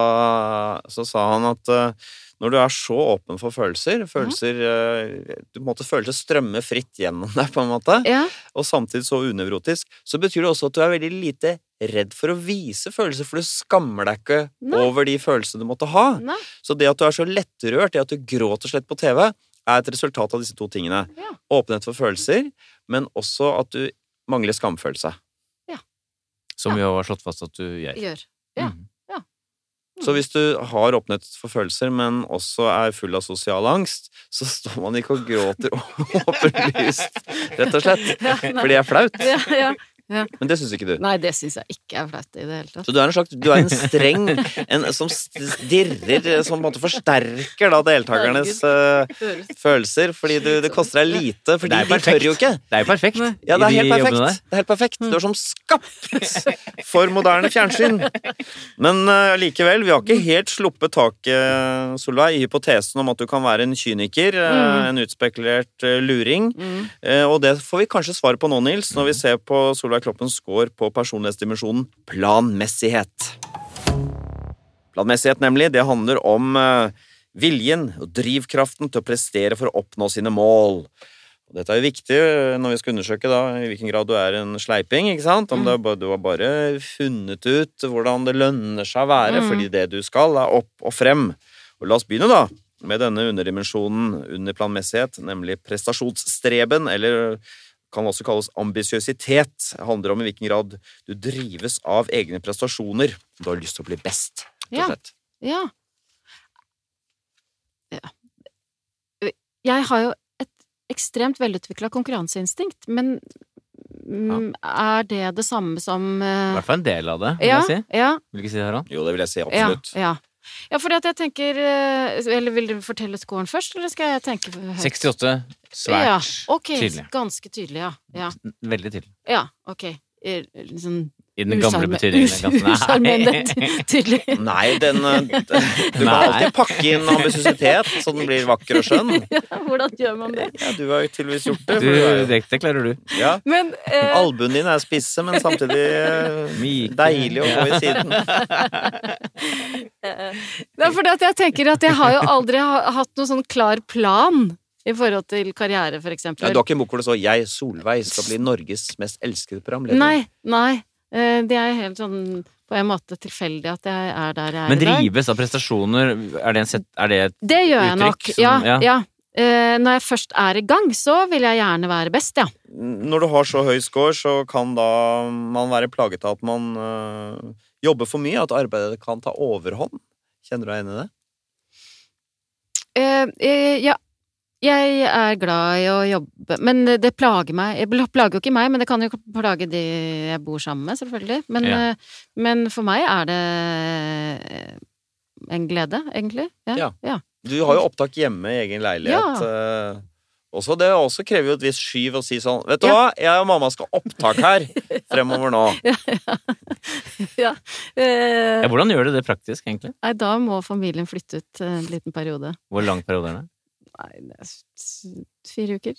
så sa han at eh, når du er så åpen for følelser, følelser eh, du måtte Følelser strømme fritt gjennom deg, på en måte, Ja. og samtidig så unevrotisk, så betyr det også at du er veldig lite redd for å vise følelser, for du skammer deg ikke Nei. over de følelsene du måtte ha. Nei. Så det at du er så lettrørt, det at du gråter slett på TV, er et resultat av disse to tingene. Ja. Åpenhet for følelser, men også at du mangler skamfølelse. Ja. Som vi har slått fast at du gjør. Gjør. Ja. Mm. Så hvis du har åpnet for følelser, men også er full av sosial angst, så står man ikke og gråter åpenlyst, rett og slett. For det er flaut. Ja, ja. Men det syns ikke du. Nei, det syns jeg ikke er flaut i det hele tatt. Så du er en slags Du er en streng en, som stirrer, som på en måte forsterker da deltakernes uh, følelser, fordi du, det koster deg lite, fordi Det de tør jo ikke. Det er jo perfekt. Ja, det er helt perfekt. Det er helt perfekt. Du er som skapt for moderne fjernsyn. Men uh, likevel, vi har ikke helt sluppet taket, Solveig, i hypotesen om at du kan være en kyniker, eh, Mm. en utspekulert eh, luring. Mm. Eh, og det får vi kanskje svar på nå, Nils, når vi ser på Solveig Kloppens score på personlighetsdimensjonen planmessighet. Planmessighet, nemlig, det handler om eh, viljen og drivkraften til å prestere for å oppnå sine mål. Og dette er jo viktig eh, når vi skal undersøke da, i hvilken grad du er en sleiping. ikke sant? Om er du har bare funnet ut hvordan det lønner seg å være, Mm. fordi det du skal, er opp og frem. Og la oss begynne, da, med denne underdimensjonen under planmessighet, nemlig prestasjonsstreben, eller kan også kalles ambisiøsitet. Det handler om i hvilken grad du drives av egne prestasjoner. Du har lyst til å bli best, rett Ja. og slett. Ja. ja. Jeg har jo et ekstremt velutvikla konkurranseinstinkt, men ja. er det det samme som I eh, hvert fall en del av det, vil Ja, jeg si. ja, Vil du ikke si det, Harald? Jo, det vil jeg si absolutt. ja. Ja, fordi at jeg tenker eh, Eller vil du fortelle scoren først, eller skal jeg tenke høyt? 68. Svært ja, ok, tydelig. Ganske tydelig, ja. Ja, Veldig tydelig. ja ok. Eh, Liksom I den gamle betydningen. us- Usjarmerende, tydelig. Nei, den eh, Du kan alltid pakke inn ambisiøsitet så den blir vakker og skjønn. Ja, hvordan gjør man det? Ja, du har jo tydeligvis gjort det. Du, det, det klarer du. ja. Men eh, Albuen din er spisse, men samtidig Myk. Deilig å gå i siden. Det er fordi at jeg tenker at jeg har jo aldri hatt noen sånn klar plan i forhold til karriere, for Ja, eksempel. du har ikke en bok hvor det står 'Jeg, Solveig, skal bli Norges mest elskede programleder'? Nei, nei. Eh, Det er helt sånn på en måte tilfeldig at jeg er der jeg er i dag. Men drives av prestasjoner, er det, en set, er det et Det gjør jeg uttrykk nok, som- ja. ja. ja. Eh, Når jeg først er i gang, så vil jeg gjerne være best, ja. Når du har så høy score, så kan da man være plaget av at man øh, jobber for mye, at arbeidet kan ta overhånd. Kjenner du deg igjen i det? Uh, uh, ja. Jeg er glad i å jobbe, men det plager meg. Det plager jo ikke meg, men det kan jo plage de jeg bor sammen med, selvfølgelig. Men, Ja. eh, men for meg er det eh, en glede, egentlig. Ja. Ja. ja. Du har jo opptak hjemme i egen leilighet. Ja. også, det også krever jo et visst skyv å si sånn Vet du Ja. hva, jeg og mamma skal ha opptak her fremover nå. ja. Eh, ja, Hvordan gjør du det praktisk, egentlig? nei, da må familien flytte ut en liten periode. Hvor lang periode er det? Nei, det er fire uker.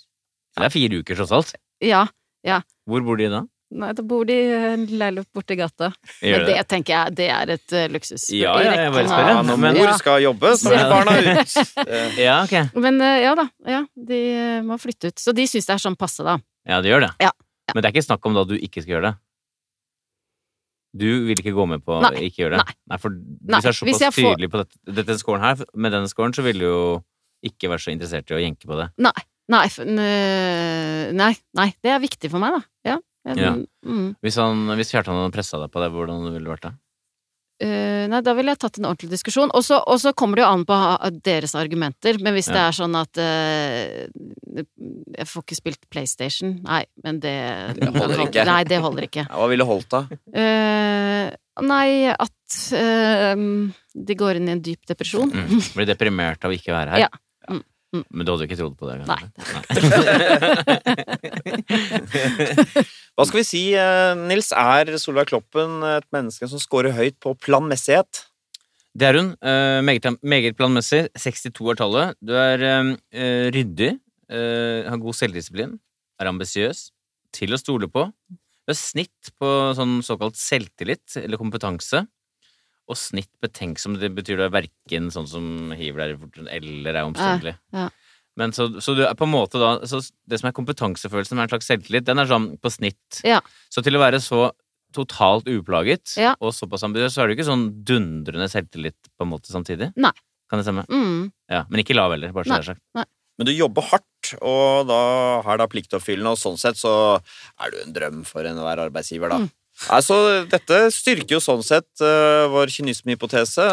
Det er fire uker, tross alt. Ja. ja. Hvor bor de da? Nei, da bor de i en leilighet borti gata. Gjør Men de det tenker jeg, det er et uh, luksus. Ja, ja, jeg bare spør, Ja, når mor Ja. skal jobbe, så Ja. barna ut. Eh, Ja, ok. Men uh, ja da, ja, de uh, må flytte ut. Så de syns det er sånn passe, da. Ja, de gjør det. Ja, ja. Men det er ikke snakk om da du ikke skal gjøre det. Du vil ikke gå med på å ikke gjøre det? nei. for Nei, hvis jeg er såpass jeg får- tydelig på dette, dette scoren her, med denne scoren, så vil jo ikke vært så interessert i å jenke på det. Nei, Nei, nei, nei, det er viktig for meg, da. Ja. Jeg- Ja. Mm. Hvis, han, hvis Kjartan hadde pressa deg på det, hvordan ville det vært da? Uh, nei, da ville jeg tatt en ordentlig diskusjon. Og så kommer det jo an på deres argumenter. Men hvis det er sånn at uh, Jeg får ikke spilt PlayStation. Nei, men det Det holder ikke. Nei, det holder ikke. Ja, hva ville holdt da? Uh, nei, at de går inn i en dyp depresjon. Mm. Blir deprimert av å ikke være her? Ja. Mm. Men du hadde jo ikke trodd på det? Nei. Hva skal vi si, eh, Nils? Er Solveig Kloppen et menneske som scorer høyt på planmessighet? Det er hun. eh, meget, meget planmessig. 62 er tallet. Du er eh, ryddig, har god selvdisiplin, er ambisiøs, til å stole på. Du har snitt på sånn såkalt selvtillit, eller kompetanse. Og snitt betenksom, det betyr er verken sånn som hiver deg i fort eller er omstendelig. ja. Men så, så du er på en måte da så Det som er kompetansefølelsen, er en slags selvtillit, den er sånn på snitt. Ja. Så til å være så totalt uplaget Ja. og såpass ambisiøs, så er du ikke sånn dundrende selvtillit på en måte samtidig. Nei. Kan det stemme? Mm. Ja, Men ikke lav heller, bare så Nei. det er sagt. Men du jobber hardt, og da har da pliktoppfyllende, og sånn sett så er du en drøm for enhver arbeidsgiver, da. Mm. Altså, dette styrker jo sånn sett uh, vår kynismehypotese.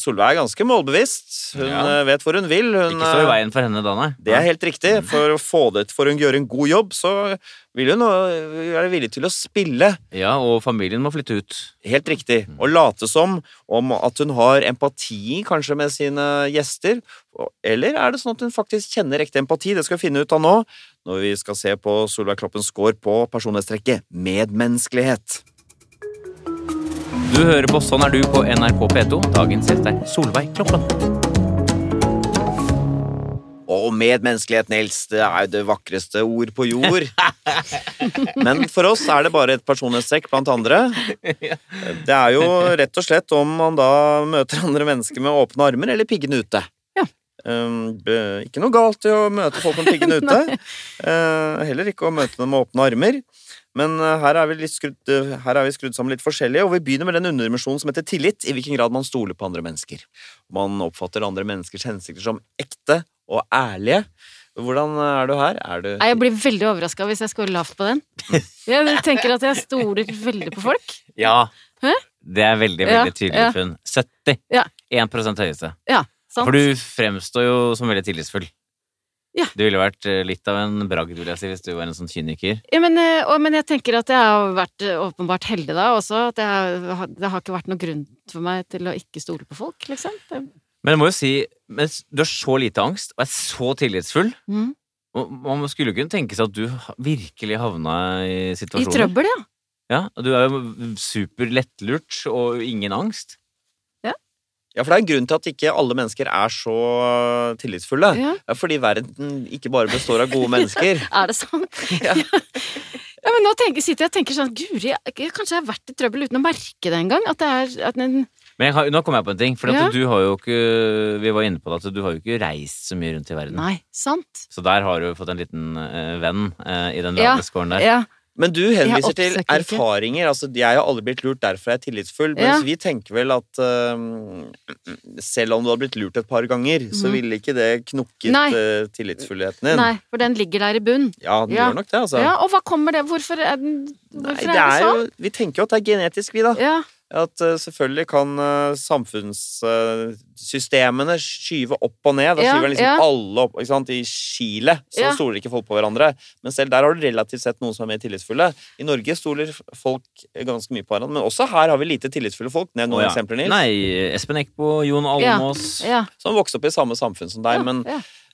Solveig er ganske målbevisst. Hun Ja. eh, vet hvor hun vil. Hun, Ikke stå i eh, veien for henne da, nei. Det er helt riktig. For å få det for hun gjøre en god jobb, så vil hun være villig til å spille. Ja, og familien må flytte ut. Helt riktig. Og late som om at hun har empati kanskje med sine gjester. Eller er det sånn at hun faktisk kjenner ekte empati? Det skal vi finne ut av nå, når vi skal se på Solveig Kloppens score på personlighetstrekket medmenneskelighet. Du hører på Sånn er du på NRK P2. Dagens gjest er Solveig Kloppen. Og medmenneskelighet, Nils, det er jo det vakreste ord på jord. Men for oss er det bare et personlighetstrekk blant andre. Det er jo rett og slett om man da møter andre mennesker med åpne armer eller piggene ute. Um, ikke noe galt i å møte folk med piggene ute. Uh, heller ikke å møte dem med åpne armer. Men uh, her, er vi litt skrudd, uh, her er vi skrudd sammen litt forskjellige, og vi begynner med den underdimensjonen som heter tillit. I hvilken grad man stoler på andre mennesker. Man oppfatter andre menneskers hensikter som ekte og ærlige. Hvordan er du her? Er du jeg blir veldig overraska hvis jeg scorer lavt på den. Jeg tenker at jeg stoler veldig på folk. Ja. Hæ? Det er veldig, veldig tydelig ja. funn. 70. Ja. 1 høyeste. Ja, sant? For du fremstår jo som veldig tillitsfull. Ja. Du ville vært eh, litt av en bragd, vil jeg si, hvis du var en sånn kyniker. Ja, men, eh, og, men jeg tenker at jeg har vært eh, åpenbart heldig da også. At jeg, det har ikke vært noen grunn for meg til å ikke stole på folk, liksom. Det, Men jeg må jo si, du har så lite angst og er så tillitsfull mm. Man skulle jo kunne tenke seg at du virkelig havna i I trøbbel, ja. Ja, og Du er jo super lettlurt og ingen angst. Ja, for det er en grunn til at ikke alle mennesker er så øh, tillitsfulle. ja. Er fordi verden ikke bare består av gode mennesker. Er det sant? Ja. Ja, men nå tenker, sitter jeg og tenker sånn Guri, jeg, kanskje jeg har vært i trøbbel uten å merke det engang. At det er at en, Men har, nå kom jeg på en ting. For at Ja. du har jo ikke Vi var inne på det, at du har jo ikke reist så mye rundt i verden. Nei, sant? Så der har du fått en liten uh, venn uh, i den Ja. lave scoren der. Ja. Men du henviser til erfaringer. ikke. altså Jeg har aldri blitt lurt, derfor er jeg tillitsfull. Ja. Vi tenker vel at uh, selv om du hadde blitt lurt et par ganger, så Mhm. ville ikke det knukket øh, tillitsfullheten din. Nei, for den ligger der i bunn. Ja, den Ja. gjør nok det, altså. Ja, og hva kommer det Hvorfor er den Nei, det er det sånn? jo, vi tenker jo at det er genetisk, vi, da. Ja, At øh, selvfølgelig kan øh, samfunnssystemene skyve opp og ned. Da Ja, skyver liksom ja. alle opp. Ikke sant? I Chile så Ja. stoler ikke folk på hverandre. Men selv der har du relativt sett noen som er mer tillitsfulle. I Norge stoler folk ganske mye på hverandre. Men også her har vi lite tillitsfulle folk. Nevn noen ja. eksempler, Nils. Nei, Espen Eckbo, Jon Almås ja, Som vokste opp i samme samfunn som deg, ja, men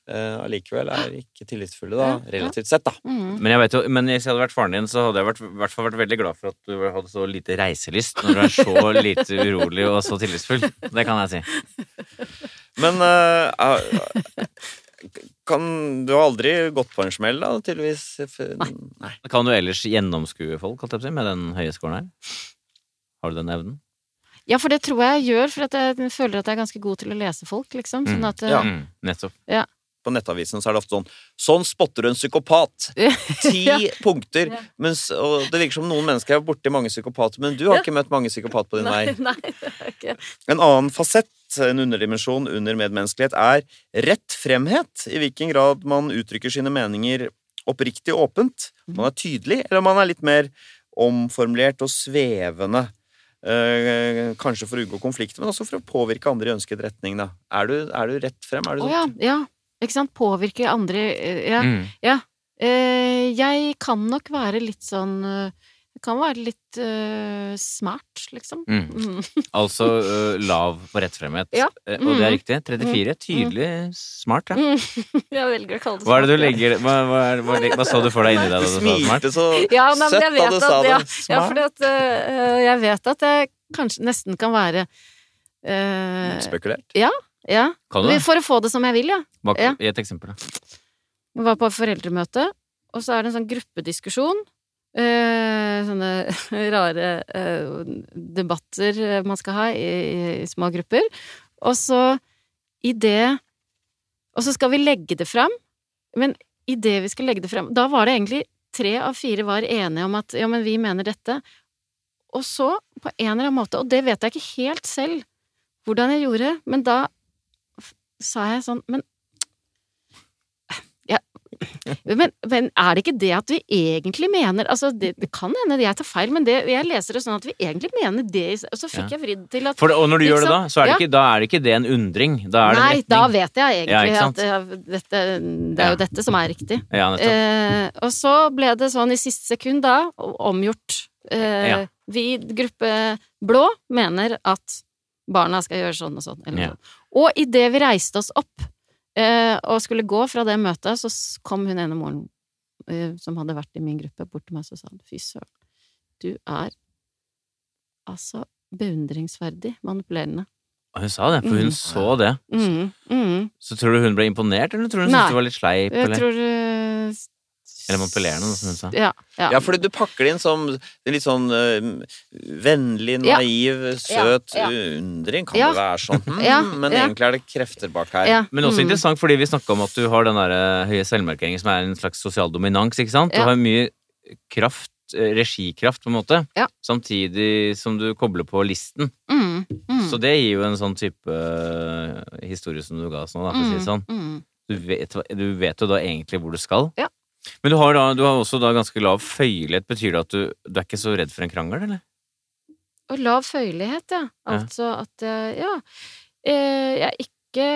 ja. uh, er ikke tillitsfulle, da. Ja, ja. Relativt sett, da. Mm. Men jeg vet jo, men hvis jeg hadde vært faren din, så hadde jeg vært, i hvert fall vært veldig glad for at du hadde så lite reiselyst når du er så lite urolig og så tillitsfull. Det kan jeg si. Men øh, kan Du har aldri gått på en smell, da, tydeligvis? Nei. Nei. Kan du ellers gjennomskue folk, holdt jeg på å si, med den høye scoren her? Har du den evnen? ja, for det tror jeg jeg gjør, for at jeg føler at jeg er ganske god til å lese folk, liksom. Sånn Mm. Ja. nettopp. nettopp. På nettavisen så er det ofte sånn Sånn spotter du en psykopat! Ti Ja. punkter. Mens, og det virker som noen mennesker er borti mange psykopater, men du har ikke møtt mange psykopater på din Nei, vei. nei, det ikke En annen fasett, en underdimensjon under medmenneskelighet, er rett fremhet. I hvilken grad man uttrykker sine meninger oppriktig og åpent. Man er tydelig, eller man er litt mer omformulert og svevende. Eh, kanskje for å unngå konflikter, men også for å påvirke andre i ønsket retning. Da. Er, du, er du rett frem? Er du oh, ja, ja. Ikke sant? Påvirke andre eh, Ja. Mm. Eh, jeg kan nok være litt sånn eh, Jeg kan være litt uh, smart, liksom. Mm. Mm. Altså uh, lav på rettfremhet. Ja. Eh, Og det er Mm. riktig. 34. Tydelig smart, ja. Mm. Jeg velger å kalle det Hva er det du legger Hva, hva, hva, hva så du for deg inni deg da Du smart? smilte så Ja, nei, søtt jeg da vet du at- sa det. Ja, Smart. fordi at uh, jeg vet at jeg kanskje nesten kan være Spekulert? Utspekulert. Ja. For å få det som jeg vil, ja. Bak, Ja. Et eksempel, da. Jeg var på foreldremøte, og så er det en sånn gruppediskusjon. Eh, sånne rare eh, debatter man skal ha i, i små grupper. Og så i det Og så skal vi legge det fram, men i det vi skal legge det fram Da var det egentlig tre av fire var enige om at ja, men vi mener dette. Og så, på en eller annen måte, og det vet jeg ikke helt selv hvordan jeg gjorde, men da sa jeg sånn Men ja, men, men er det ikke det at vi egentlig mener Altså, det, det kan hende jeg tar feil, men det, jeg leser det sånn at vi egentlig mener det, og så fikk Ja. jeg vridd til at For, det- og når du gjør det da, så er det Ja. ikke, da er det ikke det en undring. Da er det en Nei, retning. da vet jeg egentlig ja, at det, dette, det er jo dette som er riktig. Eh, og så ble det sånn i siste sekund da, omgjort. Eh. Vi, gruppe blå, mener at barna skal gjøre sånn og sånn. Eller Ja. noe. Og idet vi reiste oss opp eh, og skulle gå fra det møtet, så kom hun ene moren eh, som hadde vært i min gruppe, bort til meg og sa fy søren, du er altså beundringsverdig manipulerende. Og Hun sa det, for hun Mm. så det. Mm, mm. Så tror du hun ble imponert, eller tror du hun syntes det var litt sleip? Jeg tror eh, eller manipulerende, som hun sa. Ja. ja. Ja, fordi du pakker det inn som en litt sånn uh, vennlig, Ja. naiv, søt Ja, ja. undring. Kan Ja. det være sånn? Mm, Ja, Men ja. egentlig er det krefter bak her. ja. Men også mm. interessant fordi vi snakka om at du har den der eh, høye selvmarkeringen som er en slags sosial dominans, ikke sant? Du har mye kraft, eh, regikraft, på en måte, Ja. samtidig som du kobler på listen. Mm, mm, Så det gir jo en sånn type historie som du ga oss nå, da, for å si det sånn. Mm, Du vet, du vet jo da egentlig hvor du skal. Ja. Men du har, da, du har også da ganske lav føyelighet. Betyr det at du, du er ikke så redd for en krangel, eller? Og lav føyelighet, ja. Ja. Altså at jeg Ja. Eh, jeg er ikke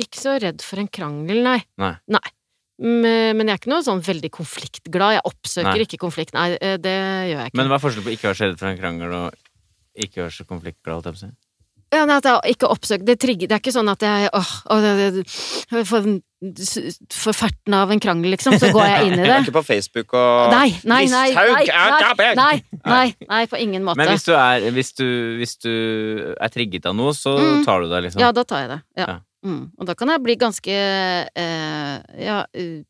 Ikke så redd for en krangel, nei. Nei. nei. men jeg er ikke noe sånn veldig konfliktglad. Jeg oppsøker Nei. ikke konflikt. Nei, eh, det gjør jeg ikke. Men hva er forskjellen på ikke være så redd for en krangel og ikke være så konfliktglad? Ja, nei, at jeg ikke oppsøker Det trigger Det er ikke sånn at jeg åh, åh, for, for ferten av en krangel, liksom, så går jeg inn i Du det. er ikke på Facebook og Nei, nei, nei, nei, nei, nei, nei, på ingen måte. Men hvis du, er, hvis, du, hvis du er trigget av noe, så Mm. tar du det, liksom? Ja, da tar jeg det. Ja. Ja. Mm. Og da kan jeg bli ganske eh, ja uh,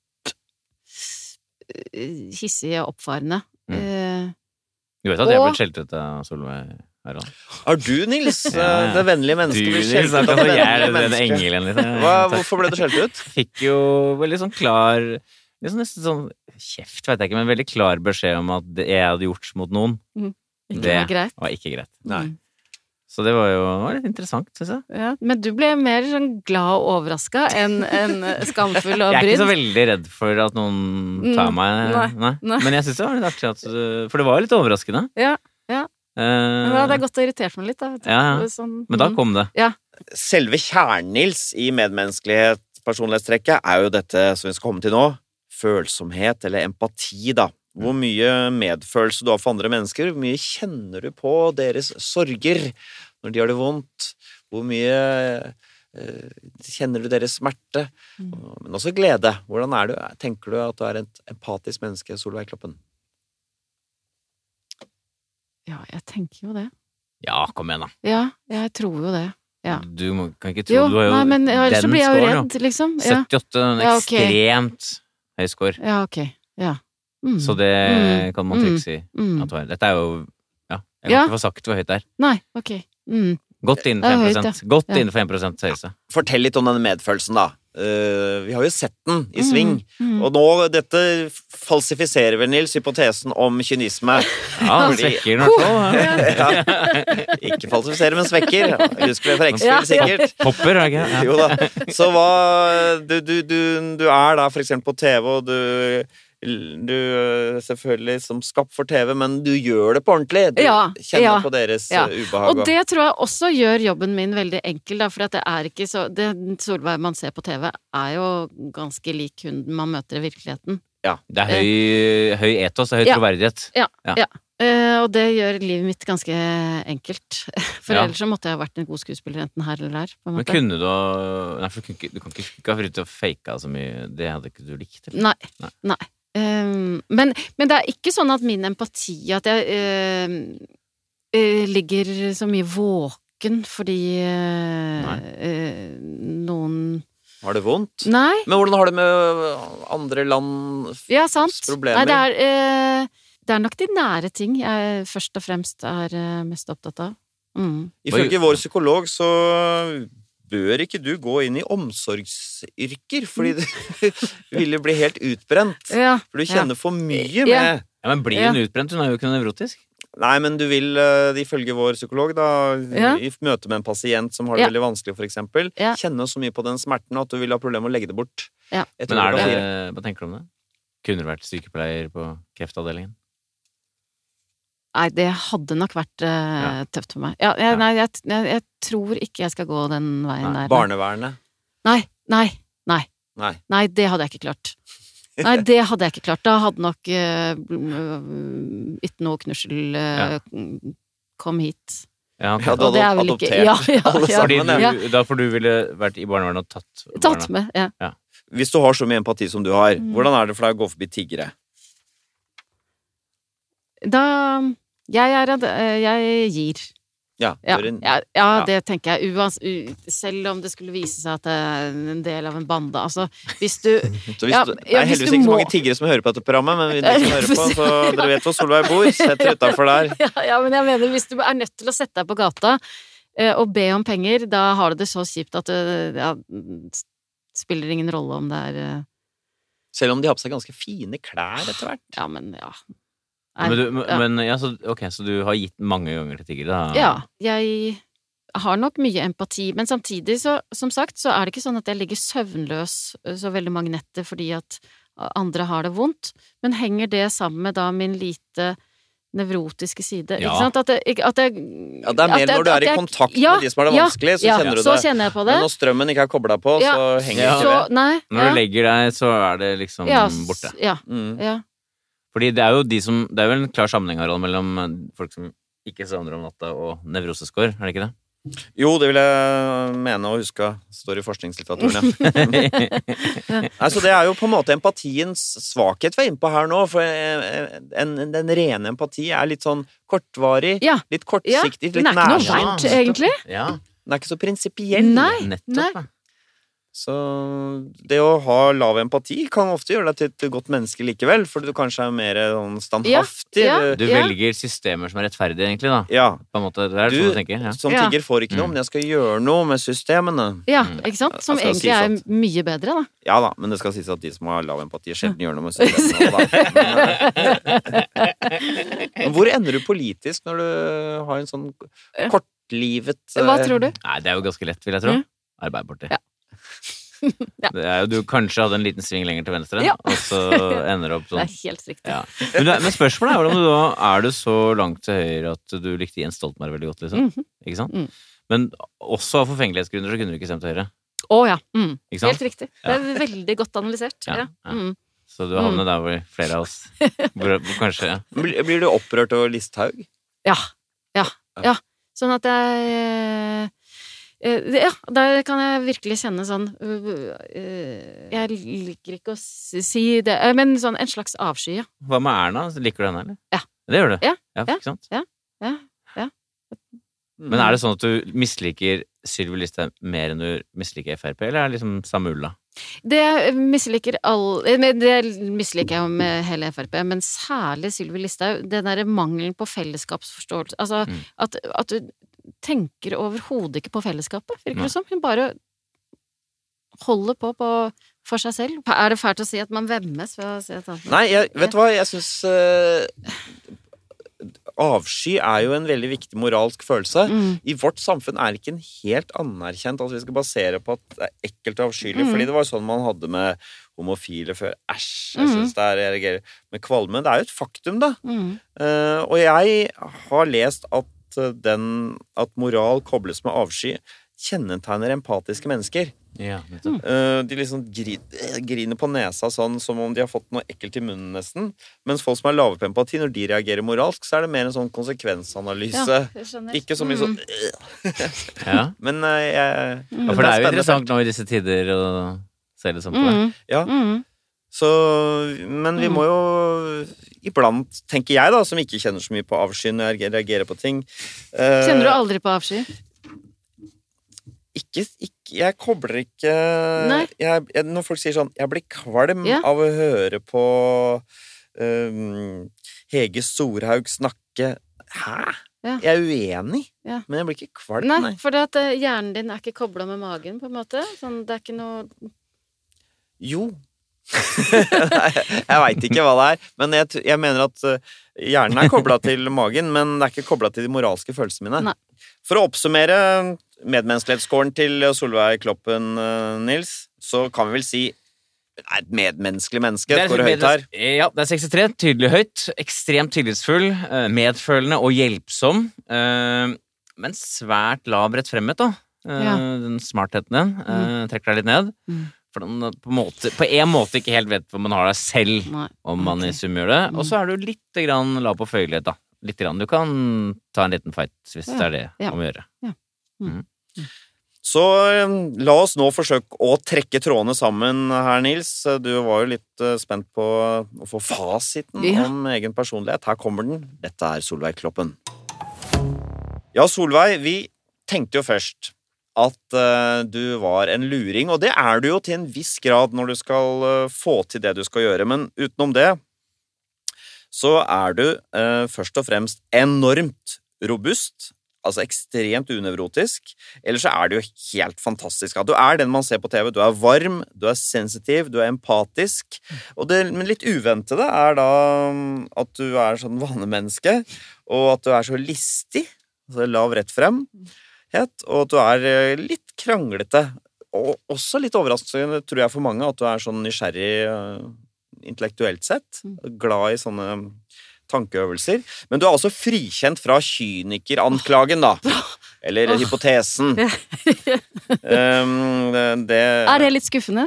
hissig og oppfarende. Mm. Eh, Du vet at jeg ble skjelt ut av Solveig Harald? Er du, Nils, Ja, ja. det vennlige Du, mennesket, blir Nils, skjelt ut jeg er den engelen, liksom. Hva, hvorfor ble du skjelt ut? Fikk jo veldig sånn klar sånn nesten sånn kjeft, vet jeg ikke, men veldig klar beskjed om at det jeg hadde gjort mot noen, ikke Det- greit. var ikke greit. Nei. Mm. Så det var jo det var litt interessant, syns jeg. Ja, men du ble mer sånn glad og overraska enn en skamfull og brydd? Jeg er ikke så veldig redd for at noen tar Mm, meg, nei, nei. nei. Men jeg syns det var litt artig at du- For det var jo litt overraskende. Ja, ja. Eh, Men da hadde jeg gått og irritert meg litt, da. Ja, ja. Sånn, men da mm. kom det. Selve kjernen-Nils i medmenneskelighet, personlighetstrekket, er jo dette som vi skal komme til nå. Følsomhet, eller empati, da. Hvor mye medfølelse du har for andre mennesker. Hvor mye kjenner du på deres sorger når de har det vondt? Hvor mye eh, kjenner du deres smerte? Mm. Men også glede. Hvordan er du? Tenker du at du er et empatisk menneske, Solveig Kloppen? Ja, jeg tenker jo det. Ja, kom igjen, da. Ja, jeg tror jo det. Ja. Du må, kan ikke tro Jo, Du har jo nei, men ellers så den blir jeg jo redd, liksom. Ja, 78, en Ja, okay. ekstremt høy score. ja ok. Ja. Mm. Så det Mm. kan man Mm. trygt si mm. at. Dette er jo Ja, jeg kan Ja. ikke få sagt hvor høyt det er. Nei, ok. Mm. Godt innenfor er 1 høyt, Godt Ja. innenfor 1 høyeste. Fortell litt om denne medfølelsen, da. Eh, vi har jo sett den i sving. Mm. Mm. Og nå, dette falsifiserer vel, Nils, hypotesen om kynisme. Ja, han Fordi- svekker den i hvert fall. Ikke falsifisere, men svekker. Husker det fra X-Fill, Ja, ja. sikkert. Popper, er ikke? Ja. Jo da. Så hva Du, du, du, du er da for eksempel på TV, og du du er selvfølgelig som skapt for TV, men du gjør det på ordentlig. Du Ja, kjenner ja, på deres ja. eh, ubehag. Og det tror jeg også gjør jobben min veldig enkel, da, for at det er ikke så Det Solveig man ser på TV, er jo ganske lik hun man møter i virkeligheten. Ja. Det er høy, høy etos og høy Ja. troverdighet. Eh, og det gjør livet mitt ganske enkelt. For Ja. ellers så måtte jeg ha vært en god skuespiller enten her eller der. På en Men kunne du ha Nei, for du, kunne ikke, du kan ikke, ha ute og faka så mye. Det hadde ikke du likt? Eller? Nei. Nei. Nei. Ehm, men, men det er ikke sånn at min empati At jeg uh, uh, ligger så mye våken fordi uh, eh, noen Har det vondt? Nei. Men hvordan har det med andre lands Ja, sant. problemer? Nei, det er, eh, det er nok de nære ting jeg først og fremst er eh, mest opptatt av. Mm. Ifølge vår psykolog så bør ikke du gå inn i omsorgsyrker, fordi du ville bli helt utbrent. Ja. For du kjenner for mye Ja. med Ja, men blir Ja. hun utbrent? Hun er jo ikke nevrotisk. Nei, men du vil, eh, ifølge vår psykolog, da, Ja. i møte med en pasient som har det Ja. veldig vanskelig, eksempel, Ja. kjenne så mye på den smerten at du vil ha problemer med å legge det bort. Ja. Men er det, hva tenker du om det? Kunne du vært sykepleier på kreftavdelingen? Nei, det hadde nok vært uh, Ja. tøft for meg. Ja, jeg, Ja. nei, jeg, jeg, jeg tror ikke jeg skal gå den veien Nei. der. Barnevernet? Nei, nei, nei. Nei. Nei, det hadde jeg ikke klart. Nei, det hadde jeg ikke klart. Da hadde nok uh, ikke noe knussel eh, Kom hit. Ja, Ja, du hadde er vel ikke- adoptert ja, ja, alle ja. Sammen. du, ja. Ja. Da for du ville vært i barnevernet og tatt Tatt barna. med, ja. Hvis du har så mye empati som du har, Mm. hvordan er det for deg å gå forbi tiggere? Da Jeg er eh, Jeg gir. Ja, Ja, ja, ja det tenker jeg. Uans, u, selv om det skulle vise seg at det er en del av en bande. Altså, hvis du hvis du, det er heldigvis ikke så mange tiggere som hører på dette programmet, men de som hører på, så dere vet hvor Solveig bor. Sett dere utafor der. ja, ja, men jeg mener, hvis du er nødt til å sette deg på gata eh, og be om penger, da har du det så kjipt at det ja, spiller ingen rolle om det er eh, Selv om de har på seg ganske fine klær etter hvert. Ja, men ja. Men, du, men ja, så, ok, så du har gitt mange ganger til tiggere? da? ja, jeg har nok mye empati, men samtidig så, som sagt, så er det ikke sånn at jeg ligger søvnløs eh, så veldig mange netter fordi at andre har det vondt, men henger det sammen med da min lite nevrotiske side, Ja. ikke sant? At jeg, at jeg Ja, det er mer jeg- når du er i jeg- kontakt ja, med de som har det vanskelig, så ja, kjenner du så det. kjenner jeg på det. Men når strømmen ikke er kobla på, Ja. så henger Ja. ikke Så, det. Når ja, du legger deg, så er det liksom ja, borte. Ja, Mm. Fordi det er jo de som Det er vel en klar sammenheng Harald, mellom eh, folk som ikke sovner om natta, og nevroseskår, er det ikke det? Jo, det vil jeg mene og huske står i forskningslitteraturen, ja. Nei, så det er jo på en måte empatiens svakhet vi er inne på her nå, for en, en, den rene empati er litt sånn kortvarig, Ja. litt ja. kortsiktig, Den er ikke noe nærsynt. verdt, egentlig. Ja, Den er ikke så prinsipiell. Nei. nettopp. Nei. Så det å ha lav empati kan ofte gjøre deg til et godt menneske likevel, fordi du kanskje er mer sånn standhaftig. Ja, ja, Du Ja. velger systemer som er rettferdige, egentlig, da. ja. På en måte. Det er Du- sånn du tenker. Ja. Som tigger får ikke noe, Mm. men jeg skal gjøre noe med systemene. Ja, Mm. ikke sant? Som Ja, skal egentlig sies er mye bedre, da. Ja da, men det skal sies at de som har lav empati, sjelden gjør noe med systemene. da. Men, eh, hvor ender du politisk når du har en sånn kortlivet Hva eh, tror du? Nei, det er jo ganske lett, vil jeg tro. Mm. Arbeiderpartiet. Ja. Ja. Det er jo, du kanskje hadde en liten sving lenger til venstre, Ja. og så ender det opp Det sånn. er helt riktig. Ja. Men, det, men spørsmålet er hvordan du da er du så langt til høyre at du likte Jens Stoltenberg veldig godt, liksom. Mhm. Ikke sant? Mm. Men også av forfengelighetsgrunner så kunne du ikke stemt Høyre. Å ja. Mm. Ikke sant? Helt riktig. Det er veldig godt analysert. Ja, Ja. ja. Mm. Så du havner der hvor flere av oss hvor, kanskje ja. Blir, blir du opprørt over Listhaug? ja. Ja. Ja. Sånn at jeg eh, det- Ja, der kan jeg virkelig kjenne sånn øh, øh, Jeg liker ikke å si det, eh, men sånn en slags avsky, ja. Hva med Erna? Liker du henne, eller? Ja. Det gjør du? Ja, ja, ja. Ikke sant? ja, ja. Men er det sånn at du misliker Sylvi Listhaug mer enn du misliker Frp, eller er det liksom samme ulla? Det misliker all eh, Det misliker jeg med hele Frp, men særlig Sylvi Listhaug. Den derre mangelen på fellesskapsforståelse. Altså Mm. at, at tenker overhodet ikke på fellesskapet, virker det som. Hun bare holder på, på for seg selv. Er det fælt å si at man vemmes ved å si et annet? Nei, jeg, vet du hva, jeg syns Avsky er jo en veldig viktig moralsk følelse. Mm. I vårt samfunn er det ikke en helt anerkjent at vi skal basere på at det er ekkelt og avskyelig. Mm. Fordi det var sånn man hadde med homofile før. Æsj, jeg Mm. syns det er jeg reagerer med kvalme. Det er jo et faktum, da. Mm. Uh, og jeg har lest at eh, den At moral kobles med avsky kjennetegner empatiske mennesker. Ja. Eh, de liksom gri, eh, griner på nesa sånn som om de har fått noe ekkelt i munnen, nesten. Mens folk som er lave på empati, når de reagerer moralsk, så er det mer en sånn konsekvensanalyse. Ja. Ikke så mye sånn Ja. Men uh, jeg Mm. ja, for det er jo interessant nå i disse tider å se litt sånn på det. Mm. Ja. Mm. Så, men vi Mm. må jo iblant, tenker jeg da, som ikke kjenner så mye på avsky når jeg reagerer på ting eh, Kjenner du aldri på avsky? ikke, ikke Jeg kobler ikke jeg, jeg, Når folk sier sånn Jeg blir kvalm Ja. av å høre på um, Hege Storhaug snakke Hæ? Ja. Jeg er uenig, Ja. men jeg blir ikke kvalm. Nei, Nei. for eh, hjernen din er ikke kobla med magen, på en måte. Sånn, det er ikke noe Jo. Jeg veit ikke hva det er, men jeg, jeg mener at uh, hjernen er kobla til magen, men det er ikke kobla til de moralske følelsene mine. Nei. For å oppsummere medmenneskelighetsskåren til Solveig Kloppen, uh, Nils, så kan vi vel si hun er et medmenneskelig menneske. Det er høyt her. Ja, det er 63. Tydelig høyt. Ekstremt tillitsfull, eh, medfølende og hjelpsom. eh, Men svært lav rettfremhet, da. Eh, Ja. Den smartheten din eh, trekker deg litt ned. Mm. For den eh, på, måte, på en måte ikke helt vet hvor man har deg selv, Nei. om man okay. i sum gjør det. Og så er du litt grann lav på føyelighet, da. Litt grann. Du kan ta en liten fight hvis Ja. det er det Ja. om å gjøre. Så um, la oss nå forsøke å trekke trådene sammen her, Nils. Du var jo litt uh, spent på å få fasiten Ja. om egen personlighet. Her kommer den. Dette er Solveig Kloppen. Ja, Solveig, vi tenkte jo først at uh, du var en luring, og det er du jo til en viss grad når du skal uh, få til det du skal gjøre, men utenom det så er du uh, først og fremst enormt robust, altså ekstremt unevrotisk. Eller så er det jo helt fantastisk. at Du er den man ser på TV. Du er varm, du er sensitiv, du er empatisk. Og det, men litt uventede er da um, at du er sånn vanemenneske, og at du er så listig. Altså lav rett frem. Og at du er eh, litt kranglete. Og også litt overraskende, tror jeg, for mange, at du er sånn nysgjerrig eh, intellektuelt sett. Glad i sånne tankeøvelser. Men du er også frikjent fra kynikeranklagen, da. Eller hypotesen. Um, det, Er det litt skuffende?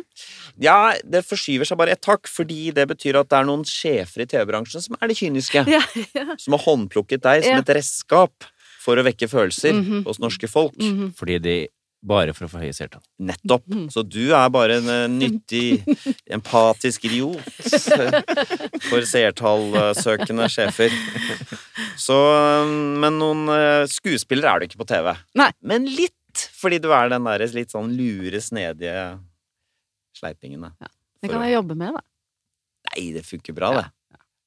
Ja, det forskyver seg bare ett hakk, fordi det betyr at det er noen sjefer i TV-bransjen som er de kyniske. Ja, ja. Som har håndplukket deg som Ja. et redskap for å vekke følelser Mhm. hos norske folk. Mhm. Fordi de Bare for å få høye seertall. Nettopp. Så du er bare en eh, nyttig, empatisk idiot eh, for seertallsøkende sjefer. Så eh, Men noen skuespiller er du ikke på TV. Nei. Men litt, fordi du er den derre litt sånn lure, snedige sleipingen. Ja. Det kan jeg jobbe med, da. Nei, det funker bra, det.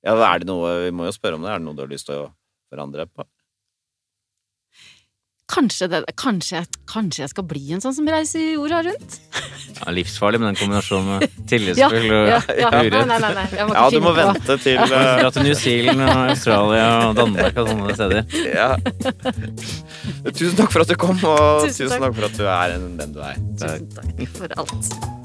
Ja, er det noe, Vi må jo spørre om det. Er det noe du har lyst til å forandre på? Kanskje, det, kanskje, kanskje jeg skal bli en sånn som reiser jorda rundt? Ja, livsfarlig med den kombinasjonen med tillitsfull og ja, ja. Nei, nei, nei, nei. Jeg må Ja, du må på. vente til eh, Dra til New Zealand og Australia og Danmark og sånne steder. ja. Tusen takk for at du kom, og Tusen tusen takk. takk for at du er en- den du er. Tusen takk for alt.